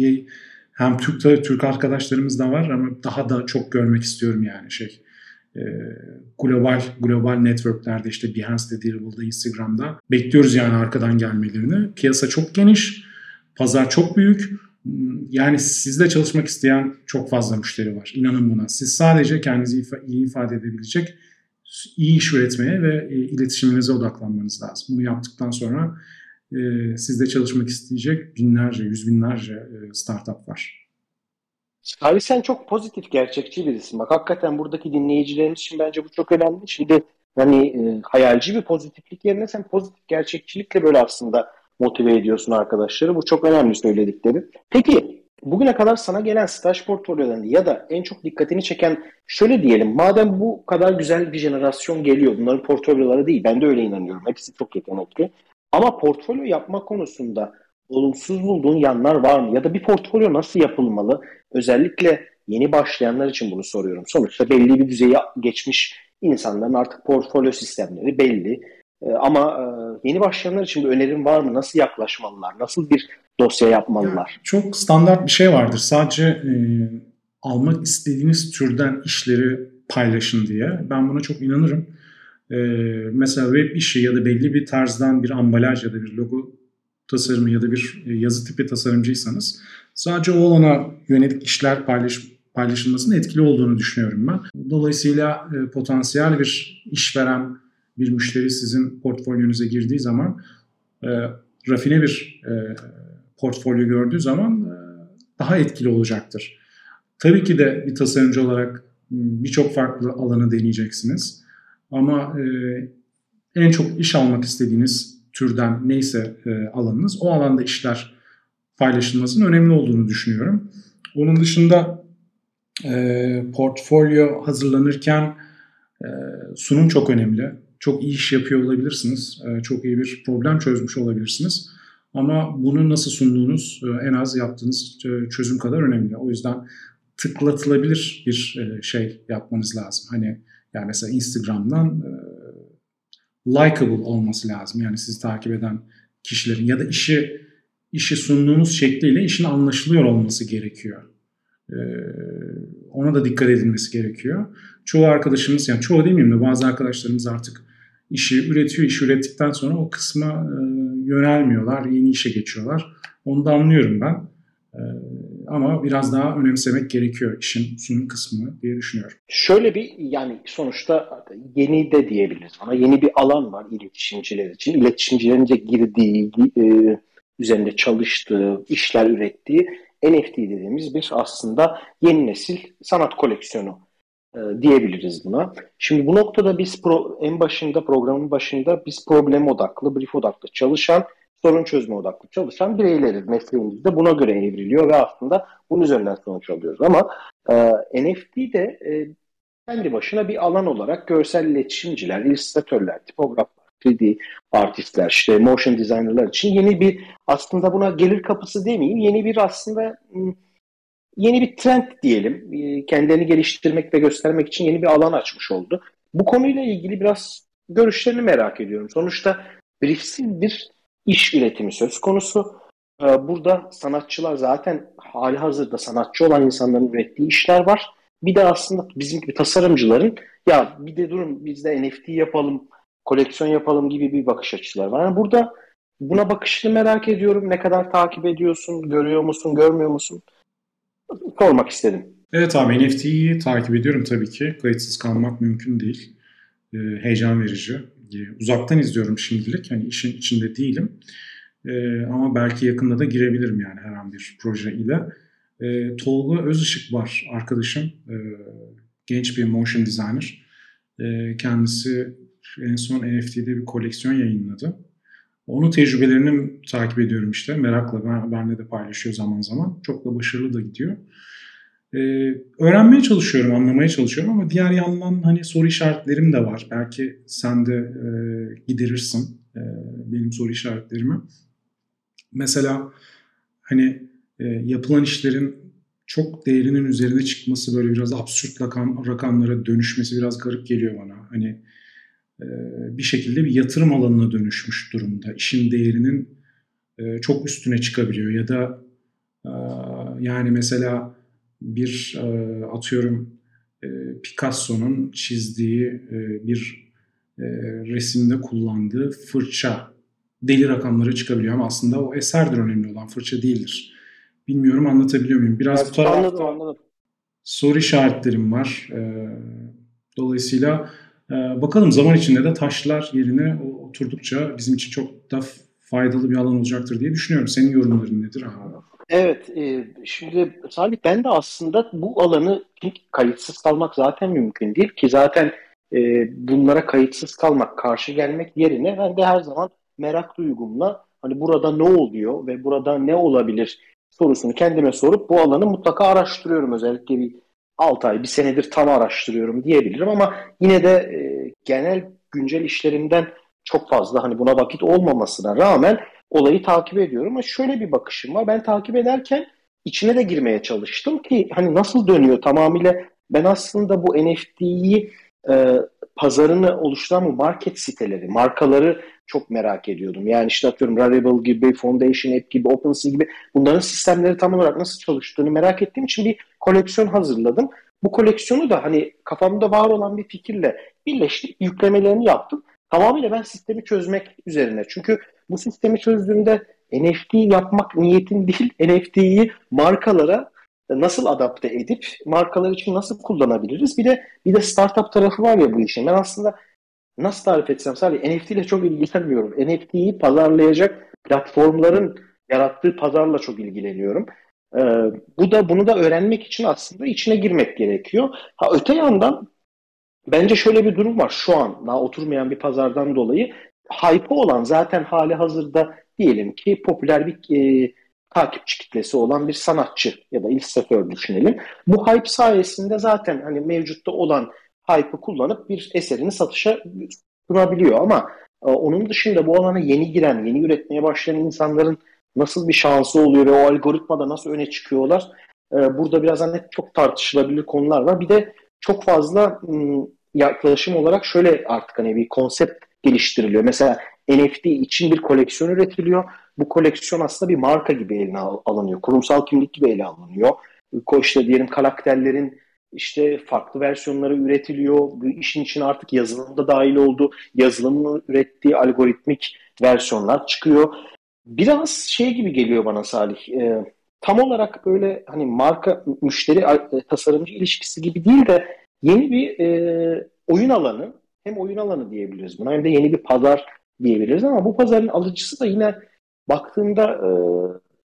E, hem Türk Türk arkadaşlarımız da var ama daha da çok görmek istiyorum yani şey e, global global networklerde işte Behance'de, Dribble'da, Instagram'da bekliyoruz yani arkadan gelmelerini. Piyasa çok geniş, pazar çok büyük. Yani sizle çalışmak isteyen çok fazla müşteri var. İnanın buna. Siz sadece kendinizi iyi ifade edebilecek, iyi iş üretmeye ve e, iletişiminize odaklanmanız lazım. Bunu yaptıktan sonra e, sizde çalışmak isteyecek binlerce, yüz binlerce e, startup var. Abi sen çok pozitif, gerçekçi birisin. Bak hakikaten buradaki dinleyicilerimiz için bence bu çok önemli. Şimdi hani e, hayalci bir pozitiflik yerine sen pozitif gerçekçilikle böyle aslında motive ediyorsun arkadaşları. Bu çok önemli söyledikleri. Peki bugüne kadar sana gelen staj portfolyolarında ya da en çok dikkatini çeken şöyle diyelim. Madem bu kadar güzel bir jenerasyon geliyor. Bunların portfolyoları değil. Ben de öyle inanıyorum. Hepsi çok yetenekli. Ama portfolyo yapma konusunda olumsuz bulduğun yanlar var mı? Ya da bir portfolyo nasıl yapılmalı? Özellikle yeni başlayanlar için bunu soruyorum. Sonuçta belli bir düzeye geçmiş insanların artık portfolyo sistemleri belli. Ee, ama e, yeni başlayanlar için bir önerim var mı? Nasıl yaklaşmalılar? Nasıl bir dosya yapmalılar? Yani çok standart bir şey vardır. Sadece e, almak istediğiniz türden işleri paylaşın diye. Ben buna çok inanırım. E, mesela web işi ya da belli bir tarzdan bir ambalaj ya da bir logo tasarımı ya da bir e, yazı tipi tasarımcıysanız sadece o alana yönelik işler paylaş, paylaşılmasının etkili olduğunu düşünüyorum ben. Dolayısıyla e, potansiyel bir işveren bir müşteri sizin portfolyonuza girdiği zaman e, rafine bir e, portfolyo gördüğü zaman e, daha etkili olacaktır. Tabii ki de bir tasarımcı olarak birçok farklı alanı deneyeceksiniz. Ama e, en çok iş almak istediğiniz türden neyse e, alanınız o alanda işler paylaşılmasının önemli olduğunu düşünüyorum. Onun dışında e, portfolyo hazırlanırken e, sunum çok önemli. Çok iyi iş yapıyor olabilirsiniz. E, çok iyi bir problem çözmüş olabilirsiniz. Ama bunu nasıl sunduğunuz e, en az yaptığınız e, çözüm kadar önemli. O yüzden tıklatılabilir bir e, şey yapmanız lazım. Hani yani mesela Instagram'dan e, likable olması lazım. Yani sizi takip eden kişilerin ya da işi işi sunduğunuz şekliyle işin anlaşılıyor olması gerekiyor. Ee, ona da dikkat edilmesi gerekiyor. Çoğu arkadaşımız yani çoğu demeyeyim de bazı arkadaşlarımız artık işi üretiyor. İşi ürettikten sonra o kısma e, yönelmiyorlar. Yeni işe geçiyorlar. Onu da anlıyorum ben. E, ama biraz daha önemsemek gerekiyor işin sunum kısmını diye düşünüyorum. Şöyle bir yani sonuçta yeni de diyebiliriz ama yeni bir alan var iletişimciler için. İletişimcilerin de girdiği, e, üzerinde çalıştığı, işler ürettiği NFT dediğimiz bir aslında yeni nesil sanat koleksiyonu e, diyebiliriz buna. Şimdi bu noktada biz pro, en başında programın başında biz problem odaklı, brief odaklı çalışan sorun çözme odaklı çalışan bireyleriz. Mesleğimiz de buna göre evriliyor ve aslında bunun üzerinden sonuç alıyoruz. Ama e, NFT de e, kendi başına bir alan olarak görsel iletişimciler, illüstratörler, tipograflar, 3D artistler, işte motion designerlar için yeni bir aslında buna gelir kapısı demeyeyim, yeni bir aslında yeni bir trend diyelim. E, kendilerini geliştirmek ve göstermek için yeni bir alan açmış oldu. Bu konuyla ilgili biraz görüşlerini merak ediyorum. Sonuçta briefsiz bir iş üretimi söz konusu. Ee, burada sanatçılar zaten hali hazırda sanatçı olan insanların ürettiği işler var. Bir de aslında bizim gibi tasarımcıların ya bir de durun biz de NFT yapalım, koleksiyon yapalım gibi bir bakış açıları var. Yani burada buna bakışını merak ediyorum. Ne kadar takip ediyorsun, görüyor musun, görmüyor musun? Sormak istedim. Evet abi NFT'yi takip ediyorum tabii ki. Kayıtsız kalmak mümkün değil. e, heyecan verici. Uzaktan izliyorum şimdilik. Hani işin içinde değilim. E, ama belki yakında da girebilirim yani herhangi bir proje ile. E, Tolga Özışık var arkadaşım. E, genç bir motion designer. E, kendisi en son NFT'de bir koleksiyon yayınladı. Onun tecrübelerini takip ediyorum işte. Merakla ben, benle de paylaşıyor zaman zaman. Çok da başarılı da gidiyor. Ee, öğrenmeye çalışıyorum, anlamaya çalışıyorum ama diğer yandan hani soru işaretlerim de var. Belki sen de e, giderirsin e, benim soru işaretlerimi. Mesela hani e, yapılan işlerin çok değerinin üzerine çıkması böyle biraz absürt rakam, rakamlara dönüşmesi biraz garip geliyor bana. Hani e, bir şekilde bir yatırım alanına dönüşmüş durumda. İşin değerinin e, çok üstüne çıkabiliyor ya da e, yani mesela bir e, atıyorum e, Picasso'nun çizdiği e, bir e, resimde kullandığı fırça deli rakamlara çıkabiliyor ama aslında o eserdir önemli olan fırça değildir. Bilmiyorum anlatabiliyor muyum? Biraz evet, bu tarafta anladım, anladım. soru işaretlerim var. E, dolayısıyla e, bakalım zaman içinde de taşlar yerine oturdukça bizim için çok da faydalı bir alan olacaktır diye düşünüyorum. Senin yorumların nedir abi? Evet, e, şimdi Salih ben de aslında bu alanı kayıtsız kalmak zaten mümkün değil ki zaten e, bunlara kayıtsız kalmak, karşı gelmek yerine ben de her zaman merak duygumla hani burada ne oluyor ve burada ne olabilir sorusunu kendime sorup bu alanı mutlaka araştırıyorum. Özellikle bir 6 ay, bir senedir tam araştırıyorum diyebilirim ama yine de e, genel güncel işlerimden çok fazla hani buna vakit olmamasına rağmen olayı takip ediyorum. Ama şöyle bir bakışım var. Ben takip ederken içine de girmeye çalıştım ki hani nasıl dönüyor tamamıyla ben aslında bu NFT'yi e, pazarını oluşturan bu market siteleri, markaları çok merak ediyordum. Yani işte atıyorum Rarible gibi, Foundation App gibi, OpenSea gibi bunların sistemleri tam olarak nasıl çalıştığını merak ettiğim için bir koleksiyon hazırladım. Bu koleksiyonu da hani kafamda var olan bir fikirle birleştirip yüklemelerini yaptım. Tamamıyla ben sistemi çözmek üzerine. Çünkü bu sistemi çözdüğümde NFT yapmak niyetin değil, *laughs* NFT'yi markalara nasıl adapte edip markalar için nasıl kullanabiliriz? Bir de bir de startup tarafı var ya bu işin. Ben aslında nasıl tarif etsem sadece NFT ile çok ilgilenmiyorum. NFT'yi pazarlayacak platformların yarattığı pazarla çok ilgileniyorum. Ee, bu da bunu da öğrenmek için aslında içine girmek gerekiyor. Ha öte yandan bence şöyle bir durum var şu an daha oturmayan bir pazardan dolayı hype olan zaten hali hazırda diyelim ki popüler bir e, takipçi kitlesi olan bir sanatçı ya da illüstratör düşünelim. Bu hype sayesinde zaten hani mevcutta olan hype'ı kullanıp bir eserini satışa sunabiliyor ama e, onun dışında bu alana yeni giren, yeni üretmeye başlayan insanların nasıl bir şansı oluyor ve o algoritmada nasıl öne çıkıyorlar? E, burada biraz hani çok tartışılabilir konular var. Bir de çok fazla ım, yaklaşım olarak şöyle artık hani bir konsept geliştiriliyor. Mesela NFT için bir koleksiyon üretiliyor. Bu koleksiyon aslında bir marka gibi eline alınıyor. Kurumsal kimlik gibi ele alınıyor. İşte diyelim karakterlerin işte farklı versiyonları üretiliyor. Bu işin için artık yazılım da dahil oldu. Yazılımın ürettiği algoritmik versiyonlar çıkıyor. Biraz şey gibi geliyor bana Salih. E, tam olarak böyle hani marka müşteri e, tasarımcı ilişkisi gibi değil de yeni bir e, oyun alanı hem oyun alanı diyebiliriz buna hem de yeni bir pazar diyebiliriz ama bu pazarın alıcısı da yine baktığında e,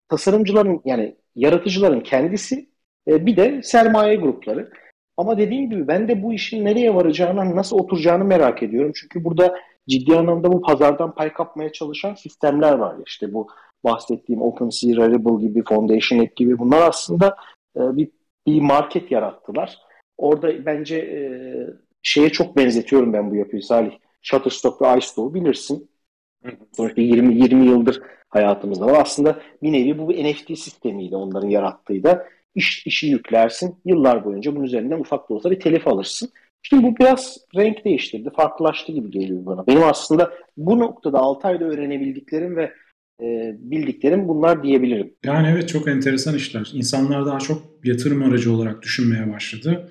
tasarımcıların yani yaratıcıların kendisi e, bir de sermaye grupları. Ama dediğim gibi ben de bu işin nereye varacağını, nasıl oturacağını merak ediyorum. Çünkü burada ciddi anlamda bu pazardan pay kapmaya çalışan sistemler var. İşte bu bahsettiğim OpenSea, Rarible gibi, Foundation App gibi bunlar aslında e, bir, bir market yarattılar. Orada bence e, şeye çok benzetiyorum ben bu yapıyı Salih. Shutterstock ve iStore bilirsin. Sonuçta 20 20 yıldır hayatımızda var. Aslında bir nevi bu bir NFT sistemiydi onların yarattığı da. İş, işi yüklersin. Yıllar boyunca bunun üzerinden ufak da olsa bir telif alırsın. Şimdi bu biraz renk değiştirdi. Farklılaştı gibi geliyor bana. Benim aslında bu noktada 6 ayda öğrenebildiklerim ve e, bildiklerim bunlar diyebilirim. Yani evet çok enteresan işler. İnsanlar daha çok yatırım aracı olarak düşünmeye başladı.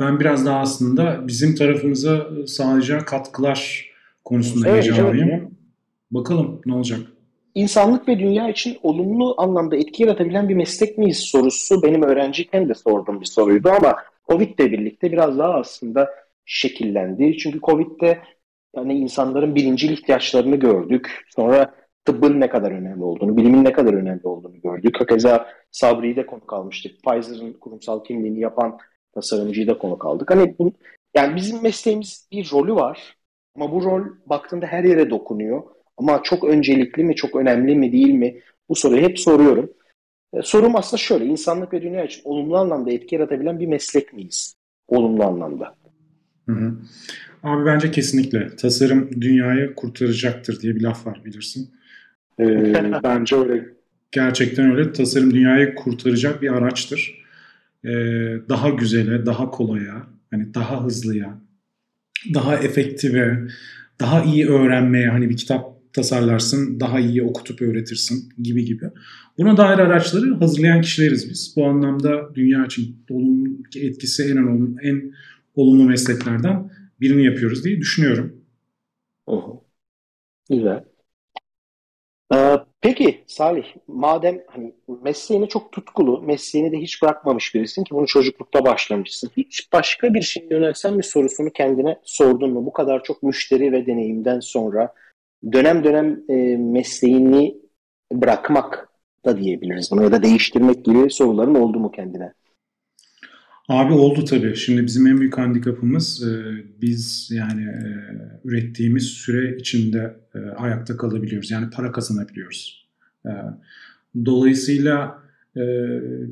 Ben biraz daha aslında bizim tarafımıza sağlayacağı katkılar konusunda evet, heyecanlıyım. Evet. Bakalım ne olacak. İnsanlık ve dünya için olumlu anlamda etki yaratabilen bir meslek miyiz sorusu benim öğrenciyken de sorduğum bir soruydu ama Covid ile birlikte biraz daha aslında şekillendi. Çünkü Covid'de yani insanların bilincil ihtiyaçlarını gördük. Sonra tıbbın ne kadar önemli olduğunu, bilimin ne kadar önemli olduğunu gördük. Hakeza Sabri'yi de konuk almıştık. Pfizer'ın kurumsal kimliğini yapan tasarımcıyı da konuk aldık. Hani bu, yani bizim mesleğimiz bir rolü var. Ama bu rol baktığında her yere dokunuyor. Ama çok öncelikli mi, çok önemli mi, değil mi? Bu soruyu hep soruyorum. E, sorum aslında şöyle, insanlık ve dünya için olumlu anlamda etki yaratabilen bir meslek miyiz? Olumlu anlamda. Hı hı. Abi bence kesinlikle. Tasarım dünyayı kurtaracaktır diye bir laf var bilirsin. Ee, *laughs* bence öyle. Gerçekten öyle. Tasarım dünyayı kurtaracak bir araçtır. Ee, daha güzele, daha kolaya, hani daha hızlıya, daha efektive, daha iyi öğrenmeye, hani bir kitap tasarlarsın, daha iyi okutup öğretirsin gibi gibi. Buna dair araçları hazırlayan kişileriz biz. Bu anlamda dünya için olumlu etkisi en olumlu, en olumlu mesleklerden birini yapıyoruz diye düşünüyorum. Oho. Güzel. Ee, peki Salih, madem hani mesleğini çok tutkulu, mesleğini de hiç bırakmamış birisin ki bunu çocuklukta başlamışsın. Hiç başka bir şey yönelsen mi sorusunu kendine sordun mu? Bu kadar çok müşteri ve deneyimden sonra dönem dönem e, mesleğini bırakmak da diyebiliriz bunu ya da değiştirmek gibi soruların oldu mu kendine? Abi oldu tabii. Şimdi bizim en büyük handikapımız e, biz yani e, ürettiğimiz süre içinde e, ayakta kalabiliyoruz. Yani para kazanabiliyoruz. E, dolayısıyla e,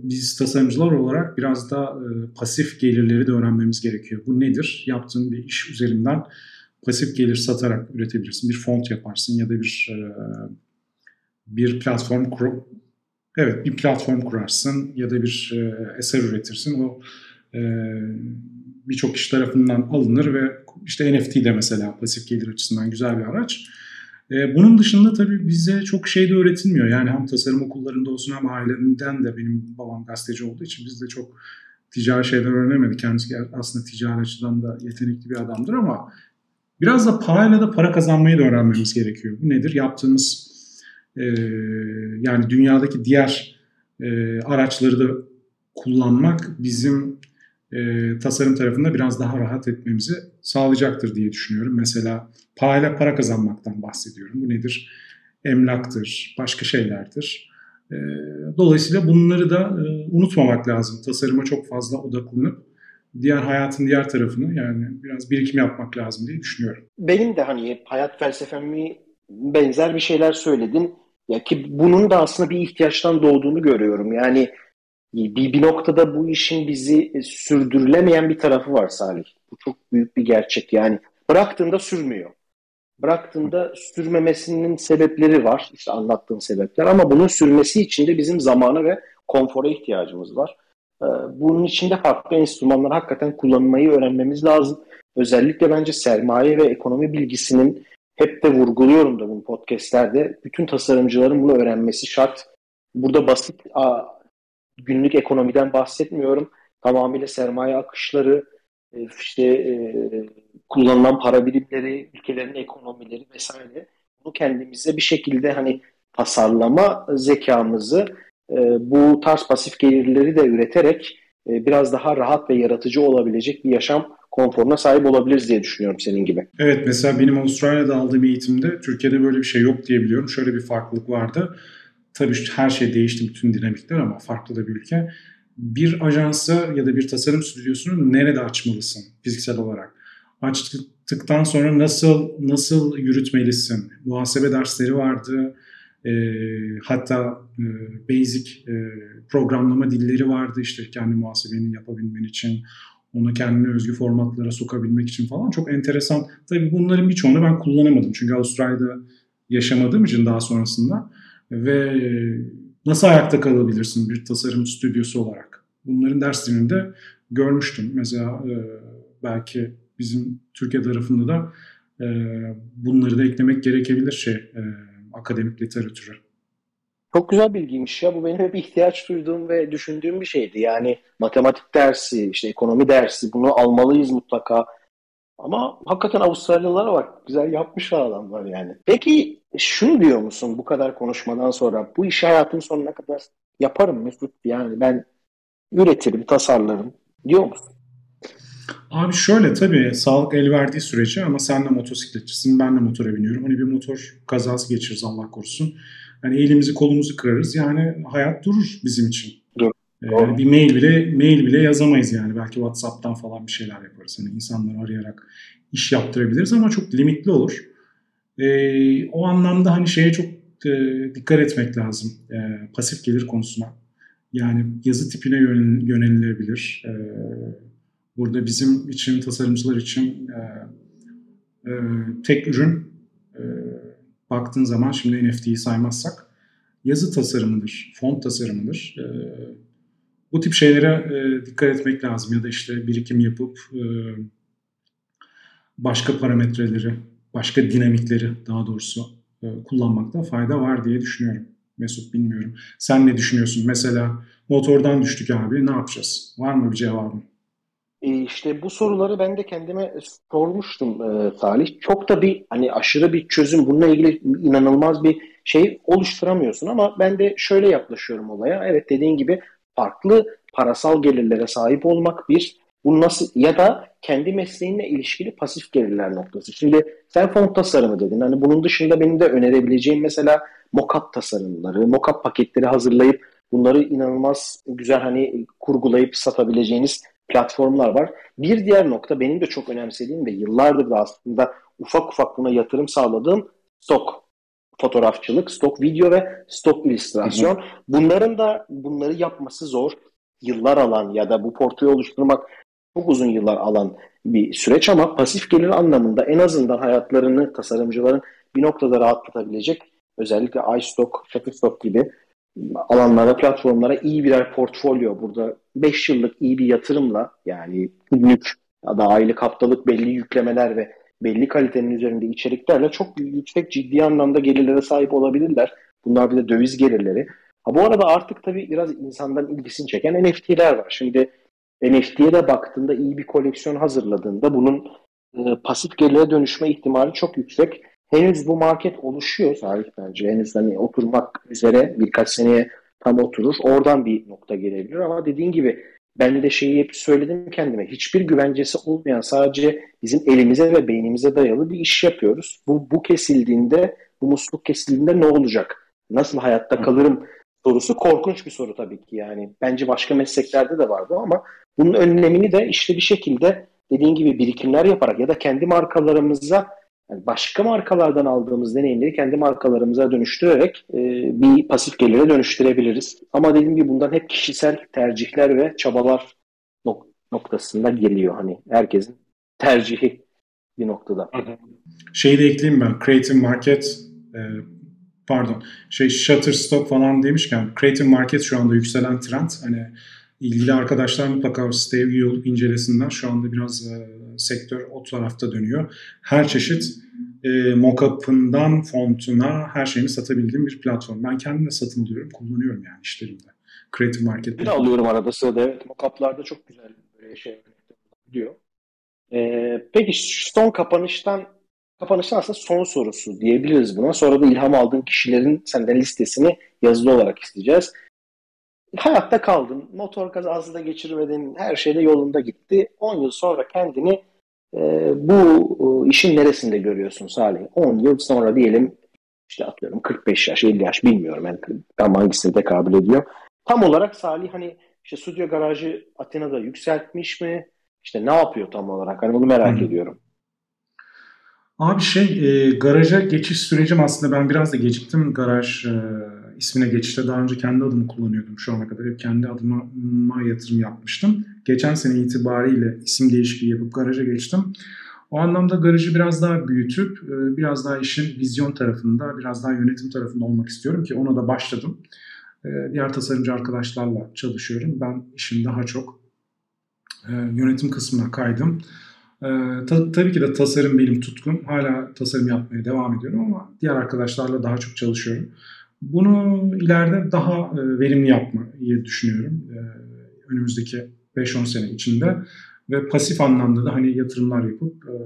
biz tasarımcılar olarak biraz da e, pasif gelirleri de öğrenmemiz gerekiyor. Bu nedir? Yaptığın bir iş üzerinden pasif gelir satarak üretebilirsin. Bir font yaparsın ya da bir e, bir platform kur Evet bir platform kurarsın ya da bir e, eser üretirsin. O e, birçok kişi tarafından alınır ve işte NFT de mesela pasif gelir açısından güzel bir araç. E, bunun dışında tabii bize çok şey de öğretilmiyor. Yani hem tasarım okullarında olsun hem ailenden de benim babam gazeteci olduğu için biz de çok ticari şeyler öğrenemedik. Kendisi aslında ticari açıdan da yetenekli bir adamdır ama biraz da parayla da para kazanmayı da öğrenmemiz gerekiyor. Bu nedir? Yaptığımız e, yani dünyadaki diğer e, araçları da kullanmak bizim e, tasarım tarafında biraz daha rahat etmemizi sağlayacaktır diye düşünüyorum. Mesela parayla para kazanmaktan bahsediyorum. Bu nedir? Emlaktır, başka şeylerdir. E, dolayısıyla bunları da e, unutmamak lazım. Tasarıma çok fazla odaklanıp diğer hayatın diğer tarafını yani biraz birikim yapmak lazım diye düşünüyorum. Benim de hani hayat felsefemi benzer bir şeyler söyledin. Ya ki bunun da aslında bir ihtiyaçtan doğduğunu görüyorum. Yani bir, bir noktada bu işin bizi e, sürdürülemeyen bir tarafı var Salih. Bu çok büyük bir gerçek. Yani bıraktığında sürmüyor. Bıraktığında sürmemesinin sebepleri var. İşte anlattığım sebepler ama bunun sürmesi için de bizim zamana ve konfora ihtiyacımız var. Ee, bunun için de farklı enstrümanlar hakikaten kullanmayı öğrenmemiz lazım. Özellikle bence sermaye ve ekonomi bilgisinin hep de vurguluyorum da bu podcastlerde. Bütün tasarımcıların bunu öğrenmesi şart. Burada basit günlük ekonomiden bahsetmiyorum. Tamamıyla sermaye akışları, e, işte e, kullanılan para birimleri, ülkelerin ekonomileri vesaire. Bunu kendimize bir şekilde hani tasarlama zekamızı e, bu tarz pasif gelirleri de üreterek biraz daha rahat ve yaratıcı olabilecek bir yaşam konforuna sahip olabiliriz diye düşünüyorum senin gibi. Evet mesela benim Avustralya'da aldığım eğitimde Türkiye'de böyle bir şey yok diye biliyorum. Şöyle bir farklılık vardı. Tabii her şey değişti bütün dinamikler ama farklı da bir ülke. Bir ajansı ya da bir tasarım stüdyosunu nerede açmalısın fiziksel olarak? Açtıktan sonra nasıl nasıl yürütmelisin? Muhasebe dersleri vardı. E, hatta e, basic e, programlama dilleri vardı işte kendi muhasebeni yapabilmen için onu kendine özgü formatlara sokabilmek için falan çok enteresan. Tabii bunların birçoğunu ben kullanamadım çünkü Avustralya'da yaşamadığım için daha sonrasında ve nasıl ayakta kalabilirsin bir tasarım stüdyosu olarak? Bunların derslerini de görmüştüm. Mesela e, belki bizim Türkiye tarafında da e, bunları da eklemek gerekebilir şey e, akademik literatüre. Çok güzel bilgiymiş ya. Bu benim hep ihtiyaç duyduğum ve düşündüğüm bir şeydi. Yani matematik dersi, işte ekonomi dersi bunu almalıyız mutlaka. Ama hakikaten Avustralyalılara bak. Güzel yapmışlar adamlar yani. Peki şunu diyor musun bu kadar konuşmadan sonra? Bu işi hayatın sonuna kadar yaparım Mesut. Yani ben üretirim, tasarlarım diyor musun? Abi şöyle tabii sağlık el verdiği sürece ama sen de motosikletçisin ben de motora biniyorum. Hani bir motor kazası geçiririz Allah korusun. Hani elimizi kolumuzu kırarız yani hayat durur bizim için. Dur. Ee, yani bir mail bile mail bile yazamayız yani. Belki WhatsApp'tan falan bir şeyler yaparız. Hani insanları arayarak iş yaptırabiliriz ama çok limitli olur. Ee, o anlamda hani şeye çok e, dikkat etmek lazım. E, pasif gelir konusuna. Yani yazı tipine yönelilebilir. E, burada bizim için, tasarımcılar için e, e, tek ürün e, baktığın zaman şimdi NFT'yi saymazsak yazı tasarımıdır, font tasarımıdır. E, bu tip şeylere e, dikkat etmek lazım ya da işte birikim yapıp e, başka parametreleri, başka dinamikleri daha doğrusu e, kullanmakta fayda var diye düşünüyorum. Mesut bilmiyorum. Sen ne düşünüyorsun? Mesela motordan düştük abi ne yapacağız? Var mı bir cevabın? E işte bu soruları ben de kendime sormuştum e, Salih. Çok da bir hani aşırı bir çözüm bununla ilgili inanılmaz bir şey oluşturamıyorsun ama ben de şöyle yaklaşıyorum olaya. Evet dediğin gibi farklı parasal gelirlere sahip olmak bir bu nasıl ya da kendi mesleğinle ilişkili pasif gelirler noktası. Şimdi sen font tasarımı dedin. Hani bunun dışında benim de önerebileceğim mesela mockup tasarımları, mockup paketleri hazırlayıp bunları inanılmaz güzel hani kurgulayıp satabileceğiniz platformlar var. Bir diğer nokta benim de çok önemsediğim ve yıllardır da aslında ufak ufak buna yatırım sağladığım stok fotoğrafçılık, stok video ve stok illüstrasyon. Bunların da bunları yapması zor. Yıllar alan ya da bu portföy oluşturmak çok uzun yıllar alan bir süreç ama pasif gelir anlamında en azından hayatlarını tasarımcıların bir noktada rahatlatabilecek özellikle iStock, Shutterstock gibi alanlara, platformlara iyi birer portfolyo burada 5 yıllık iyi bir yatırımla yani günlük ya da aylık haftalık belli yüklemeler ve belli kalitenin üzerinde içeriklerle çok yüksek ciddi anlamda gelirlere sahip olabilirler. Bunlar bir de döviz gelirleri. Ha bu arada artık tabii biraz insandan ilgisini çeken NFT'ler var. Şimdi NFT'ye de baktığında iyi bir koleksiyon hazırladığında bunun e, pasif gelire dönüşme ihtimali çok yüksek. Henüz bu market oluşuyor Salih bence. Henüz hani oturmak üzere birkaç seneye tam oturur. Oradan bir nokta gelebilir ama dediğin gibi ben de şeyi hep söyledim kendime. Hiçbir güvencesi olmayan sadece bizim elimize ve beynimize dayalı bir iş yapıyoruz. Bu, bu kesildiğinde, bu musluk kesildiğinde ne olacak? Nasıl hayatta kalırım sorusu korkunç bir soru tabii ki yani. Bence başka mesleklerde de var bu ama bunun önlemini de işte bir şekilde dediğin gibi birikimler yaparak ya da kendi markalarımıza yani başka markalardan aldığımız deneyimleri kendi markalarımıza dönüştürerek e, bir pasif gelire dönüştürebiliriz. Ama dediğim gibi bundan hep kişisel tercihler ve çabalar nok- noktasında geliyor. Hani herkesin tercihi bir noktada. Şeyi de ekleyeyim ben. Creative Market e, pardon şey Shutterstock falan demişken Creative Market şu anda yükselen trend. Hani ilgili arkadaşlar mutlaka siteye üye incelesinler. Şu anda biraz e, sektör o tarafta dönüyor. Her çeşit e, mockup'ından fontuna her şeyini satabildiğim bir platform. Ben kendim de satın alıyorum, kullanıyorum yani işlerimde. Creative Market'te. Bir alıyorum arada sırada. Evet, mockup'larda çok güzel böyle şey diyor. Ee, peki son kapanıştan kapanıştan aslında son sorusu diyebiliriz buna. Sonra da ilham aldığın kişilerin senden listesini yazılı olarak isteyeceğiz hayatta kaldın. Motor kazası da geçirmedin. Her şey de yolunda gitti. 10 yıl sonra kendini e, bu e, işin neresinde görüyorsun Salih? 10 yıl sonra diyelim işte atıyorum 45 yaş, 50 yaş bilmiyorum. Yani ama hangisine tekabül ediyor. Tam olarak Salih hani işte stüdyo garajı Atina'da yükseltmiş mi? İşte ne yapıyor tam olarak? Hani bunu merak Hı. ediyorum. Abi şey e, garaja geçiş sürecim aslında ben biraz da geciktim garaj e, ismine geçişte. Daha önce kendi adımı kullanıyordum şu ana kadar. Hep kendi adıma yatırım yapmıştım. Geçen sene itibariyle isim değişikliği yapıp garaja geçtim. O anlamda garajı biraz daha büyütüp e, biraz daha işin vizyon tarafında, biraz daha yönetim tarafında olmak istiyorum ki ona da başladım. E, diğer tasarımcı arkadaşlarla çalışıyorum. Ben işin daha çok e, yönetim kısmına kaydım. Ta, tabii ki de tasarım benim tutkum. Hala tasarım yapmaya devam ediyorum ama diğer arkadaşlarla daha çok çalışıyorum. Bunu ileride daha e, verimli yapmayı düşünüyorum. E, önümüzdeki 5-10 sene içinde ve pasif anlamda da hani yatırımlar yapıp e,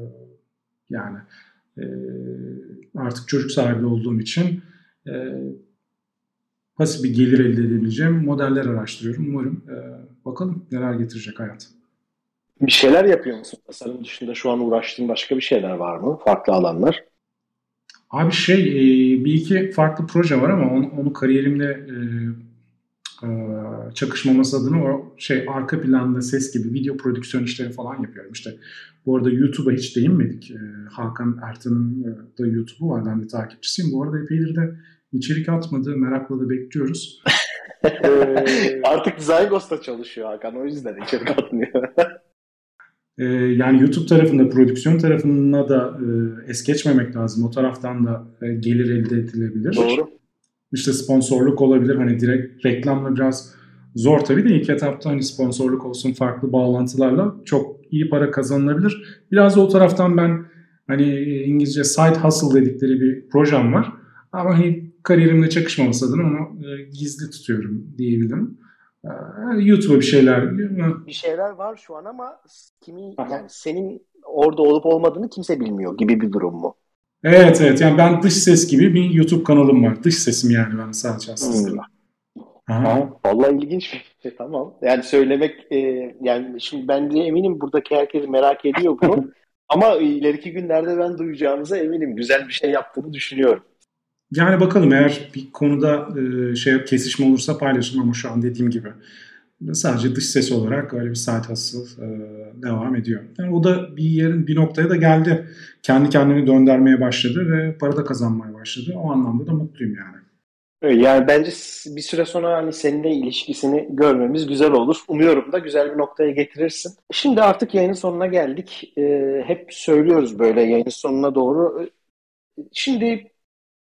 yani artık çocuk sahibi olduğum için pasif bir gelir elde edebileceğim modeller araştırıyorum. Umarım bakalım neler getirecek hayat. Bir şeyler yapıyor musun? Tasarım dışında şu an uğraştığın başka bir şeyler var mı? Farklı alanlar? Abi şey e, bir iki farklı proje var ama onu, onu kariyerimde e, e, çakışmaması adına o şey arka planda ses gibi video prodüksiyon işleri falan yapıyorum. İşte bu arada YouTube'a hiç değinmedik. Hakan Ertan'ın da YouTube'u var. Ben de takipçisiyim. Bu arada epeydir de içerik atmadı. Merakla da bekliyoruz. *laughs* Artık Zygos'ta çalışıyor Hakan. O yüzden içerik atmıyor. Ee, yani YouTube tarafında, prodüksiyon tarafına da e, es geçmemek lazım. O taraftan da e, gelir elde edilebilir. Doğru. İşte sponsorluk olabilir. Hani direkt reklamla biraz zor tabii de ilk etapta hani sponsorluk olsun farklı bağlantılarla çok iyi para kazanılabilir. Biraz da o taraftan ben hani İngilizce side hustle dedikleri bir projem var. Ama hani kariyerimle çakışmaması adına onu e, gizli tutuyorum diyebilirim. YouTube'a bir şeyler. Bir şeyler var şu an ama kimin yani senin orada olup olmadığını kimse bilmiyor gibi bir durum mu? Evet evet yani ben dış ses gibi bir YouTube kanalım var. Dış sesim yani ben sadece aslında. Hmm. Aha. Vallahi ilginç bir şey tamam. Yani söylemek e, yani şimdi ben de eminim buradaki herkes merak ediyor bunu. *laughs* Ama ileriki günlerde ben duyacağımıza eminim. Güzel bir şey yaptığını düşünüyorum. Yani bakalım eğer bir konuda e, şey kesişme olursa paylaşırım ama şu an dediğim gibi sadece dış ses olarak öyle bir saat hasıl e, devam ediyor. Yani o da bir yerin bir noktaya da geldi. Kendi kendini döndürmeye başladı ve para da kazanmaya başladı. O anlamda da mutluyum yani. Yani bence bir süre sonra hani seninle ilişkisini görmemiz güzel olur. Umuyorum da güzel bir noktaya getirirsin. Şimdi artık yayının sonuna geldik. Ee, hep söylüyoruz böyle yayının sonuna doğru. Şimdi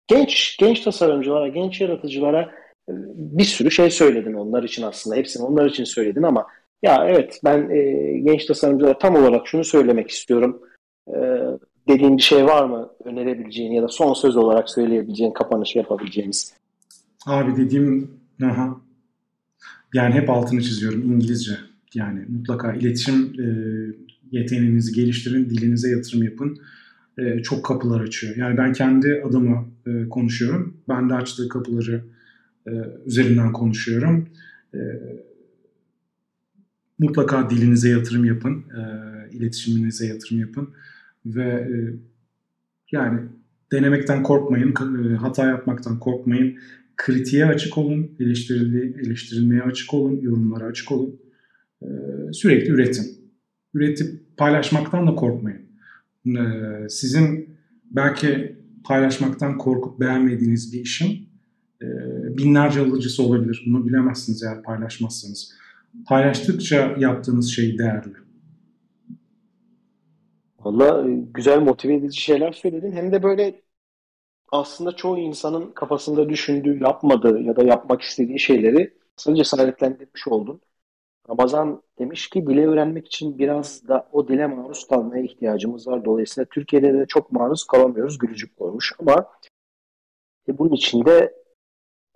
genç genç tasarımcılara, genç yaratıcılara e, bir sürü şey söyledin onlar için aslında. Hepsini onlar için söyledin ama ya evet ben e, genç tasarımcılara tam olarak şunu söylemek istiyorum. E, dediğin bir şey var mı önerebileceğin ya da son söz olarak söyleyebileceğin, kapanışı yapabileceğiniz? Abi dediğim aha. Yani hep altını çiziyorum İngilizce. Yani mutlaka iletişim e, yeteneğinizi geliştirin, dilinize yatırım yapın. E, çok kapılar açıyor. Yani ben kendi adıma e, konuşuyorum. Ben de açtığı kapıları e, üzerinden konuşuyorum. E, mutlaka dilinize yatırım yapın, e, iletişiminize yatırım yapın ve e, yani denemekten korkmayın, e, hata yapmaktan korkmayın kritiğe açık olun, eleştirilmeye açık olun, yorumlara açık olun. Ee, sürekli üretin. Üretip paylaşmaktan da korkmayın. Ee, sizin belki paylaşmaktan korkup beğenmediğiniz bir işin e, binlerce alıcısı olabilir. Bunu bilemezsiniz eğer paylaşmazsanız. Paylaştıkça yaptığınız şey değerli. Valla e, güzel motive edici şeyler söyledin. Hem de böyle aslında çoğu insanın kafasında düşündüğü, yapmadığı ya da yapmak istediği şeyleri aslında cesaretlendirmiş oldun. Ramazan demiş ki dile öğrenmek için biraz da o dile maruz kalmaya ihtiyacımız var. Dolayısıyla Türkiye'de de çok maruz kalamıyoruz. Gülücük koymuş ama e, bunun içinde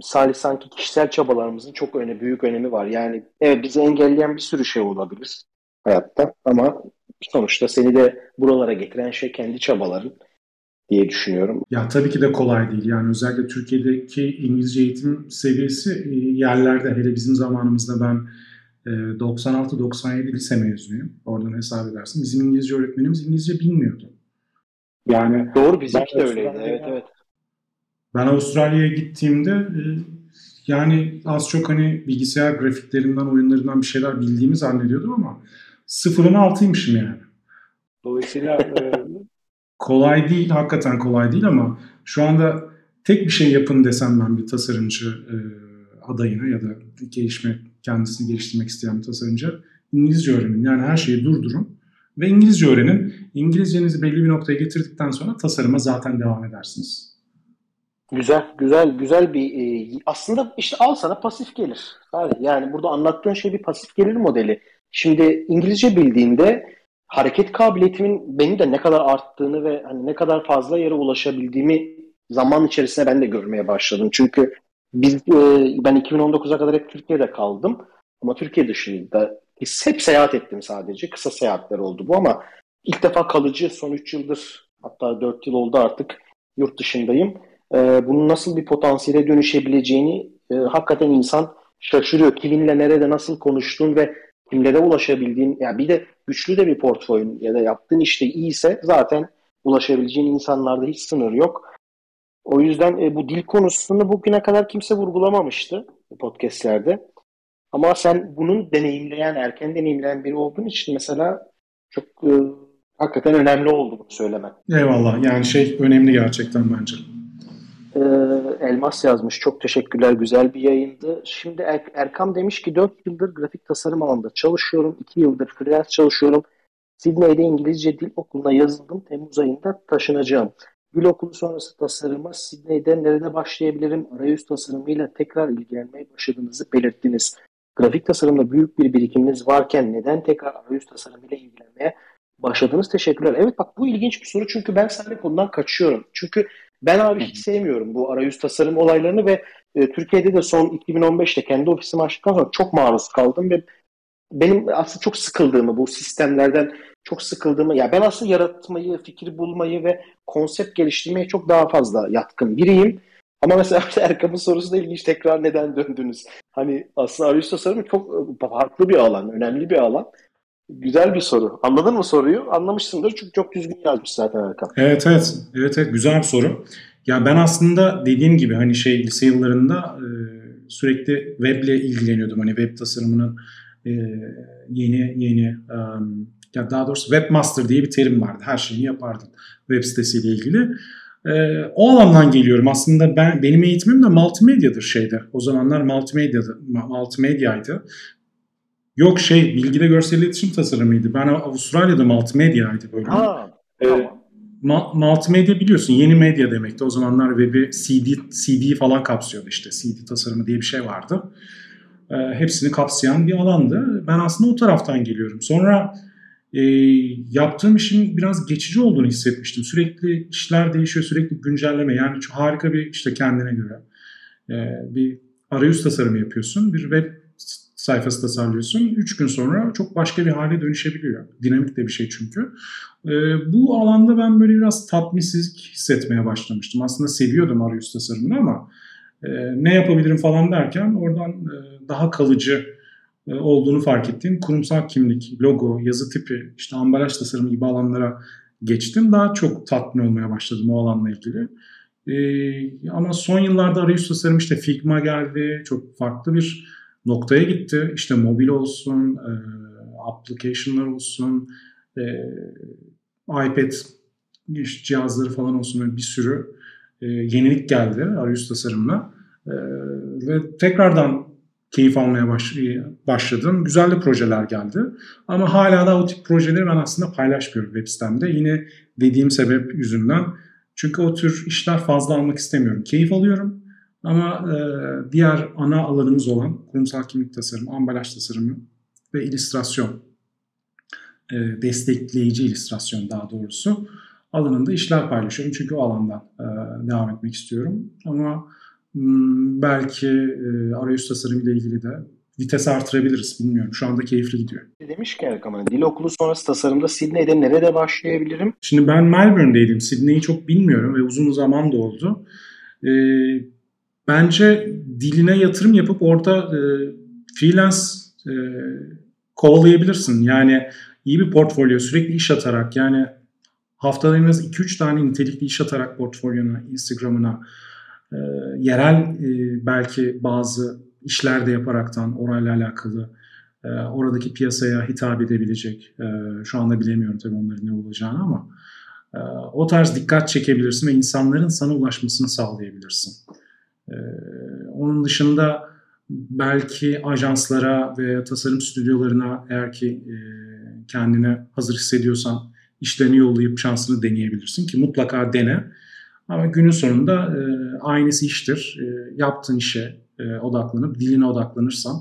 Salih sanki kişisel çabalarımızın çok öne, büyük önemi var. Yani evet bizi engelleyen bir sürü şey olabilir hayatta ama sonuçta seni de buralara getiren şey kendi çabaların diye düşünüyorum. Ya tabii ki de kolay değil. Yani özellikle Türkiye'deki İngilizce eğitim seviyesi e, yerlerde hele bizim zamanımızda ben 96-97 e, lise mezunuyum. Oradan hesap edersin. Bizim İngilizce öğretmenimiz İngilizce bilmiyordu. Yani doğru bizimki de öyleydi. Evet evet. Ben Avustralya'ya gittiğimde e, yani az çok hani bilgisayar grafiklerinden, oyunlarından bir şeyler bildiğimi zannediyordum ama sıfırın altıymışım yani. Dolayısıyla *laughs* kolay değil, hakikaten kolay değil ama şu anda tek bir şey yapın desem ben bir tasarımcı e, adayına ya da gelişme kendisini geliştirmek isteyen bir tasarımcı İngilizce öğrenin. Yani her şeyi durdurun ve İngilizce öğrenin. İngilizcenizi belli bir noktaya getirdikten sonra tasarıma zaten devam edersiniz. Güzel, güzel, güzel bir e, aslında işte al sana pasif gelir. Yani burada anlattığın şey bir pasif gelir modeli. Şimdi İngilizce bildiğinde hareket kabiliyetimin benim de ne kadar arttığını ve hani ne kadar fazla yere ulaşabildiğimi zaman içerisinde ben de görmeye başladım. Çünkü biz e, ben 2019'a kadar hep Türkiye'de kaldım. Ama Türkiye dışında hep seyahat ettim sadece. Kısa seyahatler oldu bu ama ilk defa kalıcı son 3 yıldır hatta 4 yıl oldu artık yurt dışındayım. E, bunun nasıl bir potansiyele dönüşebileceğini e, hakikaten insan şaşırıyor. Kiminle nerede nasıl konuştuğun ve kimlere ulaşabildiğin, yani bir de güçlü de bir portföyün ya da yaptığın işte iyiyse zaten ulaşabileceğin insanlarda hiç sınır yok. O yüzden e, bu dil konusunu bugüne kadar kimse vurgulamamıştı podcastlerde. Ama sen bunun deneyimleyen, erken deneyimleyen biri olduğun için mesela çok e, hakikaten önemli oldu bunu söylemen. Eyvallah. Yani şey önemli gerçekten bence. Ee, Elmas yazmış. Çok teşekkürler. Güzel bir yayındı. Şimdi er Erkam demiş ki 4 yıldır grafik tasarım alanında çalışıyorum. 2 yıldır freelance çalışıyorum. Sydney'de İngilizce Dil Okulu'na yazıldım. Temmuz ayında taşınacağım. Dil okulu sonrası tasarıma Sydney'de nerede başlayabilirim? Arayüz tasarımıyla tekrar ilgilenmeye başladığınızı belirttiniz. Grafik tasarımda büyük bir birikiminiz varken neden tekrar arayüz tasarımıyla ilgilenmeye başladınız? Teşekkürler. Evet bak bu ilginç bir soru çünkü ben seninle konudan kaçıyorum. Çünkü ben abi hiç sevmiyorum bu arayüz tasarım olaylarını ve e, Türkiye'de de son 2015'te kendi ofisimi açtıktan sonra çok maruz kaldım ve benim aslında çok sıkıldığımı bu sistemlerden çok sıkıldığımı ya ben aslında yaratmayı, fikir bulmayı ve konsept geliştirmeye çok daha fazla yatkın biriyim. Ama mesela *laughs* Erkam'ın sorusu da ilginç. Tekrar neden döndünüz? Hani aslında arayüz tasarımı çok e, farklı bir alan, önemli bir alan. Güzel bir soru. Anladın mı soruyu? Anlamışsındır çünkü çok düzgün yazmış zaten Erkan. Evet evet. Evet evet güzel bir soru. Ya ben aslında dediğim gibi hani şey lise yıllarında e, sürekli weble ilgileniyordum. Hani web tasarımının e, yeni yeni ya daha doğrusu webmaster diye bir terim vardı. Her şeyini yapardın web sitesiyle ilgili. E, o alandan geliyorum. Aslında ben benim eğitimim de multimedyadır şeyde. O zamanlar multimedya'dı, multimedyaydı. Yok şey bilgide görsel iletişim tasarımıydı. Ben Avustralya'da multimedyaydı böyle. Tamam. Ma- multimedya biliyorsun yeni medya demekti. O zamanlar web'i CD, CD falan kapsıyordu işte. CD tasarımı diye bir şey vardı. E, hepsini kapsayan bir alandı. Ben aslında o taraftan geliyorum. Sonra e, yaptığım işin biraz geçici olduğunu hissetmiştim. Sürekli işler değişiyor, sürekli güncelleme. Yani çok harika bir işte kendine göre e, bir arayüz tasarımı yapıyorsun. Bir web sayfası tasarlıyorsun. Üç gün sonra çok başka bir hale dönüşebiliyor. Dinamik de bir şey çünkü. E, bu alanda ben böyle biraz tatminsizlik hissetmeye başlamıştım. Aslında seviyordum arayüz tasarımını ama e, ne yapabilirim falan derken oradan e, daha kalıcı olduğunu fark ettiğim kurumsal kimlik, logo, yazı tipi, işte ambalaj tasarımı gibi alanlara geçtim. Daha çok tatmin olmaya başladım o alanla ilgili. Ee, ama son yıllarda arayüz tasarım işte Figma geldi. Çok farklı bir noktaya gitti. İşte mobil olsun, e, application'lar olsun, e, iPad cihazları falan olsun bir sürü e, yenilik geldi arayüz tasarımla. E, ve tekrardan keyif almaya baş, başladım. Güzel de projeler geldi. Ama hala da o tip projeleri ben aslında paylaşmıyorum web sitemde. Yine dediğim sebep yüzünden. Çünkü o tür işler fazla almak istemiyorum. Keyif alıyorum. Ama e, diğer ana alanımız olan kurumsal kimlik tasarımı, ambalaj tasarımı ve illüstrasyon, e, destekleyici illüstrasyon daha doğrusu alanında işler paylaşıyorum. Çünkü o alandan e, devam etmek istiyorum. Ama belki e, arayüz tasarımı ile ilgili de vites artırabiliriz. Bilmiyorum. Şu anda keyifli gidiyor. Demiş ki Erkan dil okulu sonrası tasarımda Sydney'de nerede başlayabilirim? Şimdi ben Melbourne'deydim. Sydney'i çok bilmiyorum ve uzun zaman da oldu. E, bence diline yatırım yapıp orada e, freelance e, kovalayabilirsin. Yani iyi bir portfolyo sürekli iş atarak yani haftada en az 2-3 tane nitelikli iş atarak portfolyona, Instagram'ına, e, yerel e, belki bazı işler de yaparaktan orayla alakalı e, oradaki piyasaya hitap edebilecek. E, şu anda bilemiyorum tabii onların ne olacağını ama e, o tarz dikkat çekebilirsin ve insanların sana ulaşmasını sağlayabilirsin. E, onun dışında belki ajanslara ve tasarım stüdyolarına eğer ki e, kendine hazır hissediyorsan işlerini yollayıp şansını deneyebilirsin ki mutlaka dene. Ama günün sonunda e, aynısı iştir. E, yaptığın işe e, odaklanıp diline odaklanırsan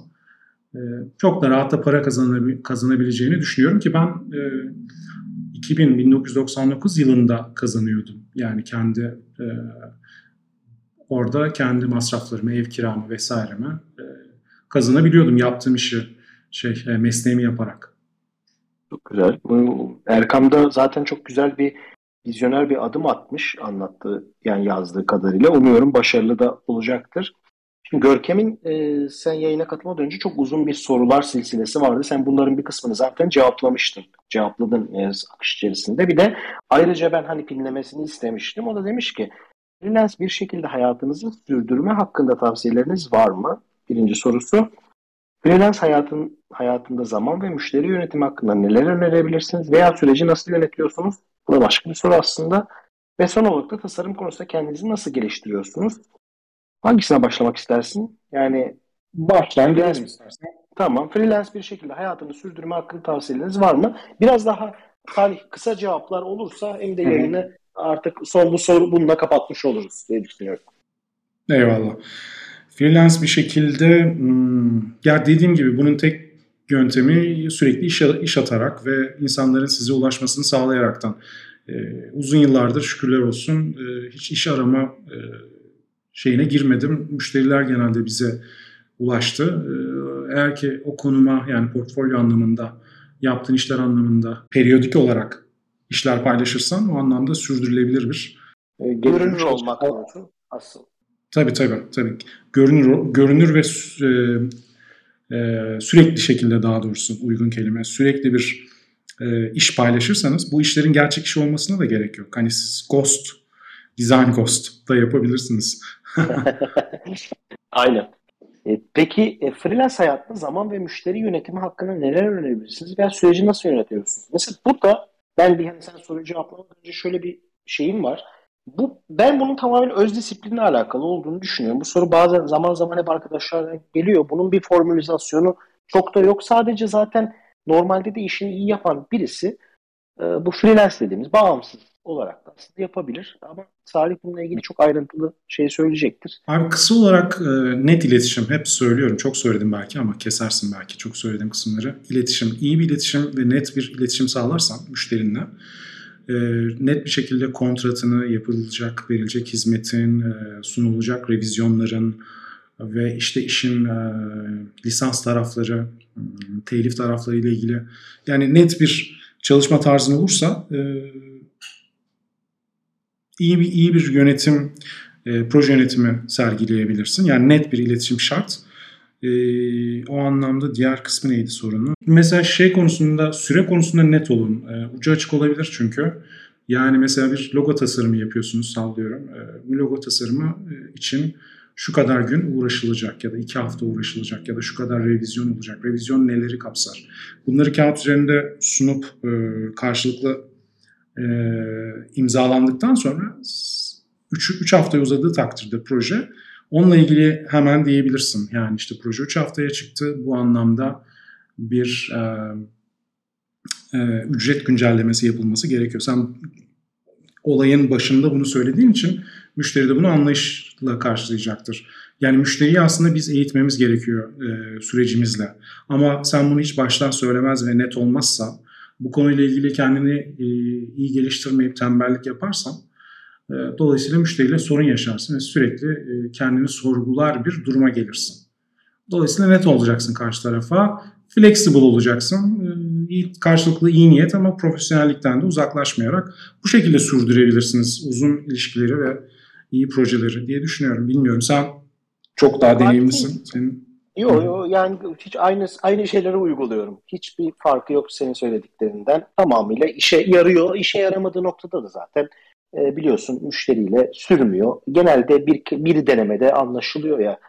e, çok da rahat da para kazanabileceğini düşünüyorum ki ben e, 2000 1999 yılında kazanıyordum. Yani kendi e, orada kendi masraflarımı, ev kiramı vesairemi e, kazanabiliyordum yaptığım işi şey e, mesleğimi yaparak. Çok güzel. Erkam'da zaten çok güzel bir vizyoner bir adım atmış anlattığı yani yazdığı kadarıyla. Umuyorum başarılı da olacaktır. Şimdi Görkem'in e, sen yayına katılmadan önce çok uzun bir sorular silsilesi vardı. Sen bunların bir kısmını zaten cevaplamıştın. Cevapladın e, akış içerisinde. Bir de ayrıca ben hani pinlemesini istemiştim. O da demiş ki freelance bir şekilde hayatınızı sürdürme hakkında tavsiyeleriniz var mı? Birinci sorusu. Freelance hayatın, hayatında zaman ve müşteri yönetimi hakkında neler önerebilirsiniz veya süreci nasıl yönetiyorsunuz? Bu da başka bir soru aslında. Ve son olarak da tasarım konusunda kendinizi nasıl geliştiriyorsunuz? Hangisine başlamak istersin? Yani freelance istersen. Tamam. Freelance bir şekilde hayatını sürdürme hakkında tavsiyeleriniz var mı? Biraz daha tarih kısa cevaplar olursa hem de yayını artık son bu soru bununla kapatmış oluruz diye düşünüyorum. Eyvallah. Freelance bir şekilde hmm, ya dediğim gibi bunun tek yöntemi sürekli iş, iş atarak ve insanların size ulaşmasını sağlayaraktan. Ee, uzun yıllardır şükürler olsun e, hiç iş arama e, şeyine girmedim. Müşteriler genelde bize ulaştı. Ee, eğer ki o konuma yani portfolyo anlamında, yaptığın işler anlamında periyodik olarak işler paylaşırsan o anlamda sürdürülebilir bir e, görünür olmak lazım asıl. Tabii tabii. tabii. Görünür, görünür ve e, e, sürekli şekilde daha doğrusu uygun kelime sürekli bir e, iş paylaşırsanız bu işlerin gerçek iş olmasına da gerek yok. Hani siz ghost, design ghost da yapabilirsiniz. *laughs* Aynen. E, peki e, freelance hayatta zaman ve müşteri yönetimi hakkında neler önerebilirsiniz veya süreci nasıl yönetiyorsunuz? Mesela burada ben bir hani sen soruyu cevaplamadan önce şöyle bir şeyim var. Bu ben bunun tamamen öz disiplinle alakalı olduğunu düşünüyorum. Bu soru bazen zaman zaman hep arkadaşlar geliyor. Bunun bir formülizasyonu çok da yok. Sadece zaten normalde de işini iyi yapan birisi e, bu freelance dediğimiz bağımsız olarak da aslında yapabilir. Ama Salih bununla ilgili çok ayrıntılı şey söyleyecektir. Abi kısa olarak e, net iletişim hep söylüyorum. Çok söyledim belki ama kesersin belki çok söylediğim kısımları. İletişim, iyi bir iletişim ve net bir iletişim sağlarsan müşterinle e, net bir şekilde kontratını yapılacak, verilecek hizmetin, e, sunulacak revizyonların ve işte işin e, lisans tarafları, telif tarafları ile ilgili yani net bir çalışma tarzın olursa iyi bir iyi bir yönetim, proje yönetimi sergileyebilirsin. Yani net bir iletişim şart. E, o anlamda diğer kısmı neydi sorunu? Mesela şey konusunda, süre konusunda net olun. E, ucu açık olabilir çünkü. Yani mesela bir logo tasarımı yapıyorsunuz sallıyorum. E, bu logo tasarımı e, için şu kadar gün uğraşılacak ya da iki hafta uğraşılacak ya da şu kadar revizyon olacak. Revizyon neleri kapsar? Bunları kağıt üzerinde sunup e, karşılıklı e, imzalandıktan sonra 3 hafta uzadığı takdirde proje Onunla ilgili hemen diyebilirsin. Yani işte proje 3 haftaya çıktı. Bu anlamda bir e, e, ücret güncellemesi yapılması gerekiyor. Sen olayın başında bunu söylediğin için müşteri de bunu anlayışla karşılayacaktır. Yani müşteriyi aslında biz eğitmemiz gerekiyor e, sürecimizle. Ama sen bunu hiç baştan söylemez ve net olmazsa, bu konuyla ilgili kendini e, iyi geliştirmeyip tembellik yaparsan dolayısıyla müşteriyle sorun yaşarsın ve sürekli e, kendini sorgular bir duruma gelirsin. Dolayısıyla net olacaksın karşı tarafa. Flexible olacaksın. Ee, karşılıklı iyi niyet ama profesyonellikten de uzaklaşmayarak bu şekilde sürdürebilirsiniz uzun ilişkileri ve iyi projeleri diye düşünüyorum. Bilmiyorum sen çok daha deneyimlisin. Senin Yok yok yani hiç aynı aynı şeyleri uyguluyorum. Hiçbir farkı yok senin söylediklerinden. Tamamıyla işe yarıyor. İşe yaramadığı noktada da zaten e, biliyorsun müşteriyle sürmüyor. Genelde bir, bir denemede anlaşılıyor ya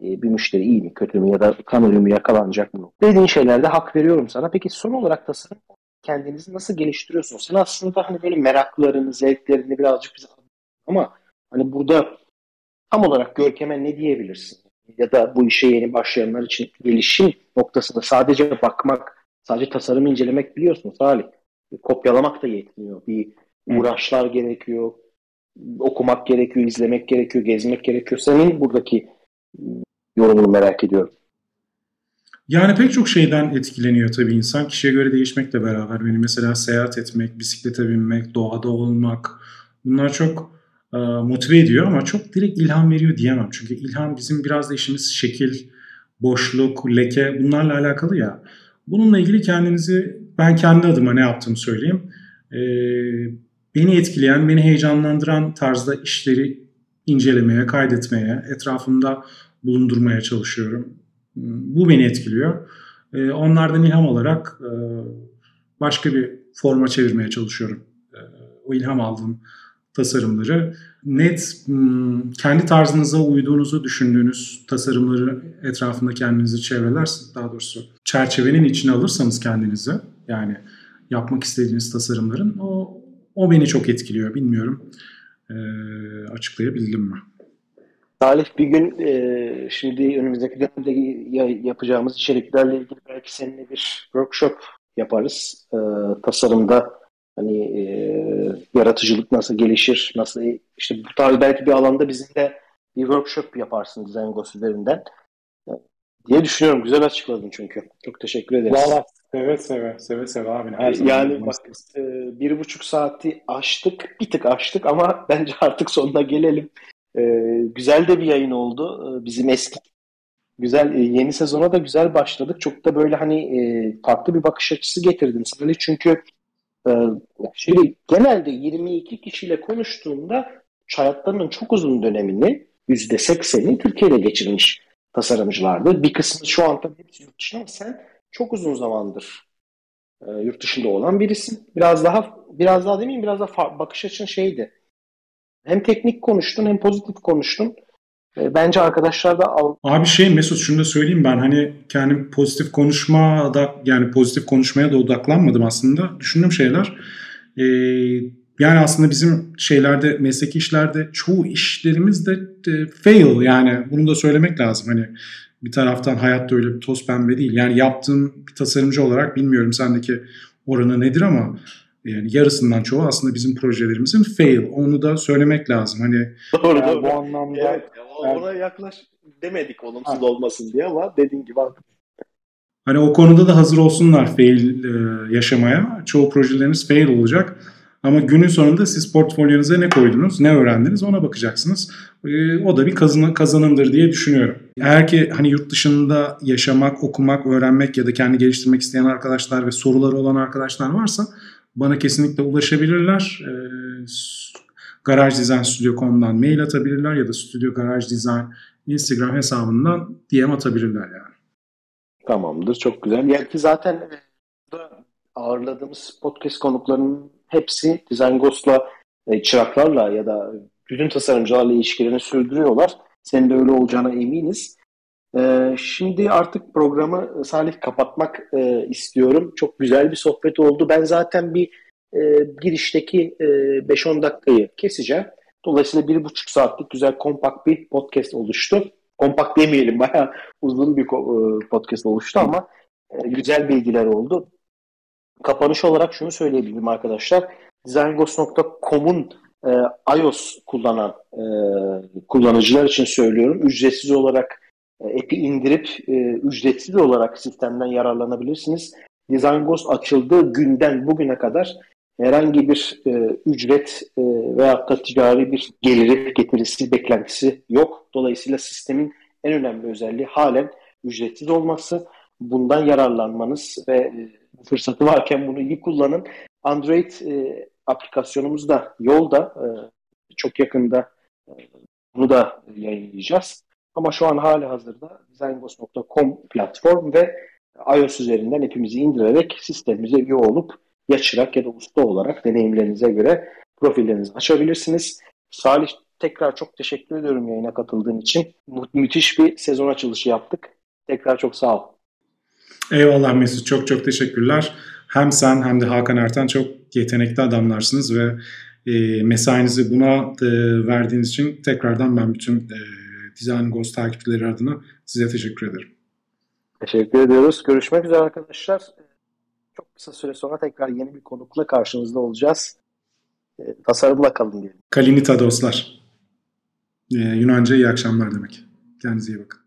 e, bir müşteri iyi mi kötü mü ya da kanıyor mu yakalanacak mı? Dediğin şeylerde hak veriyorum sana. Peki son olarak tasarım kendinizi nasıl geliştiriyorsunuz? Sen aslında hani böyle meraklarını, zevklerini birazcık bize ama hani burada tam olarak Görkem'e ne diyebilirsin? Ya da bu işe yeni başlayanlar için gelişim noktasında sadece bakmak, sadece tasarımı incelemek biliyorsun Salih. Kopyalamak da yetmiyor. Bir uğraşlar gerekiyor, okumak gerekiyor, izlemek gerekiyor, gezmek gerekiyor. Senin buradaki yorumunu merak ediyorum. Yani pek çok şeyden etkileniyor tabii insan. Kişiye göre değişmekle beraber. Benim mesela seyahat etmek, bisiklete binmek, doğada olmak bunlar çok e, motive ediyor ama çok direkt ilham veriyor diyemem. Çünkü ilham bizim biraz da işimiz şekil, boşluk, leke bunlarla alakalı ya. Bununla ilgili kendinizi ben kendi adıma ne yaptığımı söyleyeyim. E, beni etkileyen, beni heyecanlandıran tarzda işleri incelemeye, kaydetmeye, etrafımda bulundurmaya çalışıyorum. Bu beni etkiliyor. E, onlardan ilham olarak e, başka bir forma çevirmeye çalışıyorum. E, o ilham aldığım tasarımları net hmm, kendi tarzınıza uyduğunuzu düşündüğünüz tasarımları etrafında kendinizi çevreler, daha doğrusu çerçevenin içine alırsanız kendinizi yani yapmak istediğiniz tasarımların o o beni çok etkiliyor. Bilmiyorum e, açıklayabildim mi? Salih bir gün e, şimdi önümüzdeki dönemde yapacağımız içeriklerle ilgili belki seninle bir workshop yaparız. E, tasarımda hani e, yaratıcılık nasıl gelişir, nasıl işte bu tarz belki bir alanda bizim de bir workshop yaparsın Ghost üzerinden e, diye düşünüyorum. Güzel açıkladın çünkü. Çok teşekkür ederiz. Valla seve seve seve seve abi. Her zaman yani bak e, bir buçuk saati aştık, bir tık aştık ama *laughs* bence artık sonuna gelelim. E, güzel de bir yayın oldu. E, bizim eski güzel e, yeni sezona da güzel başladık. Çok da böyle hani e, farklı bir bakış açısı getirdin. Salih çünkü e, şimdi genelde 22 kişiyle konuştuğumda hayatlarının çok uzun dönemini %80'i Türkiye'de geçirmiş tasarımcılardı. Bir kısmı şu an tabii hepsi yurt dışında ama sen çok uzun zamandır e, yurt dışında olan birisin. Biraz daha biraz daha demeyeyim biraz daha bakış açın şeydi. Hem teknik konuştun hem pozitif konuştun. E, bence arkadaşlar da al... Abi şey Mesut şunu da söyleyeyim ben hani kendim pozitif konuşma da yani pozitif konuşmaya da odaklanmadım aslında. Düşündüğüm şeyler e, yani aslında bizim şeylerde mesleki işlerde çoğu işlerimiz de fail yani bunu da söylemek lazım. Hani bir taraftan hayatta öyle bir toz pembe değil. Yani yaptığım bir tasarımcı olarak bilmiyorum sendeki oranı nedir ama yani yarısından çoğu aslında bizim projelerimizin fail. Onu da söylemek lazım. Hani doğru, yani doğru. bu anlamda evet, ona yaklaş demedik olumsuz ha. olmasın diye ama dediğin gibi Hani o konuda da hazır olsunlar fail e, yaşamaya. Çoğu projeleriniz fail olacak. Ama günün sonunda siz portfolyonuza ne koydunuz, ne öğrendiniz ona bakacaksınız. E, o da bir kazan kazanımdır diye düşünüyorum. Eğer ki hani yurt dışında yaşamak, okumak, öğrenmek ya da kendi geliştirmek isteyen arkadaşlar ve soruları olan arkadaşlar varsa bana kesinlikle ulaşabilirler. E, Garaj Design Studio.com'dan mail atabilirler ya da Studio Garaj Design Instagram hesabından DM atabilirler yani. Tamamdır. Çok güzel. Yani ki zaten ağırladığımız podcast konuklarının hepsi Design Ghost'la, e, çıraklarla ya da bütün tasarımcılarla ilişkilerini sürdürüyorlar. Senin de öyle olacağına eminiz. E, şimdi artık programı Salih kapatmak e, istiyorum. Çok güzel bir sohbet oldu. Ben zaten bir e, girişteki e, 5-10 dakikayı keseceğim. Dolayısıyla bir buçuk saatlik güzel kompakt bir podcast oluştu. Kompakt demeyelim bayağı uzun bir e, podcast oluştu ama e, güzel bilgiler oldu. Kapanış olarak şunu söyleyebilirim arkadaşlar. designgos.com'un e, iOS kullanan e, kullanıcılar için söylüyorum. Ücretsiz olarak e, app'i indirip e, ücretsiz olarak sistemden yararlanabilirsiniz. Design açıldığı günden bugüne kadar herhangi bir e, ücret e, veya da ticari bir geliri getirisi beklentisi yok. Dolayısıyla sistemin en önemli özelliği halen ücretsiz olması. Bundan yararlanmanız ve e, fırsatı varken bunu iyi kullanın. Android e, aplikasyonumuz da yolda. E, çok yakında e, bunu da yayınlayacağız. Ama şu an hali hazırda designgos.com platform ve iOS üzerinden hepimizi indirerek sistemimize üye olup ya ya da usta olarak deneyimlerinize göre profillerinizi açabilirsiniz. Salih tekrar çok teşekkür ediyorum yayına katıldığın için. Mü- müthiş bir sezon açılışı yaptık. Tekrar çok sağ ol. Eyvallah Mesut. Çok çok teşekkürler. Hem sen hem de Hakan Ertan çok yetenekli adamlarsınız ve e, mesainizi buna e, verdiğiniz için tekrardan ben bütün e, Design Ghost takipçileri adına size teşekkür ederim. Teşekkür ediyoruz. Görüşmek üzere arkadaşlar. Çok kısa süre sonra tekrar yeni bir konukla karşınızda olacağız. E, tasarımla kalın diyelim. Kalinita dostlar. Ee, Yunanca iyi akşamlar demek. Kendinize iyi bakın.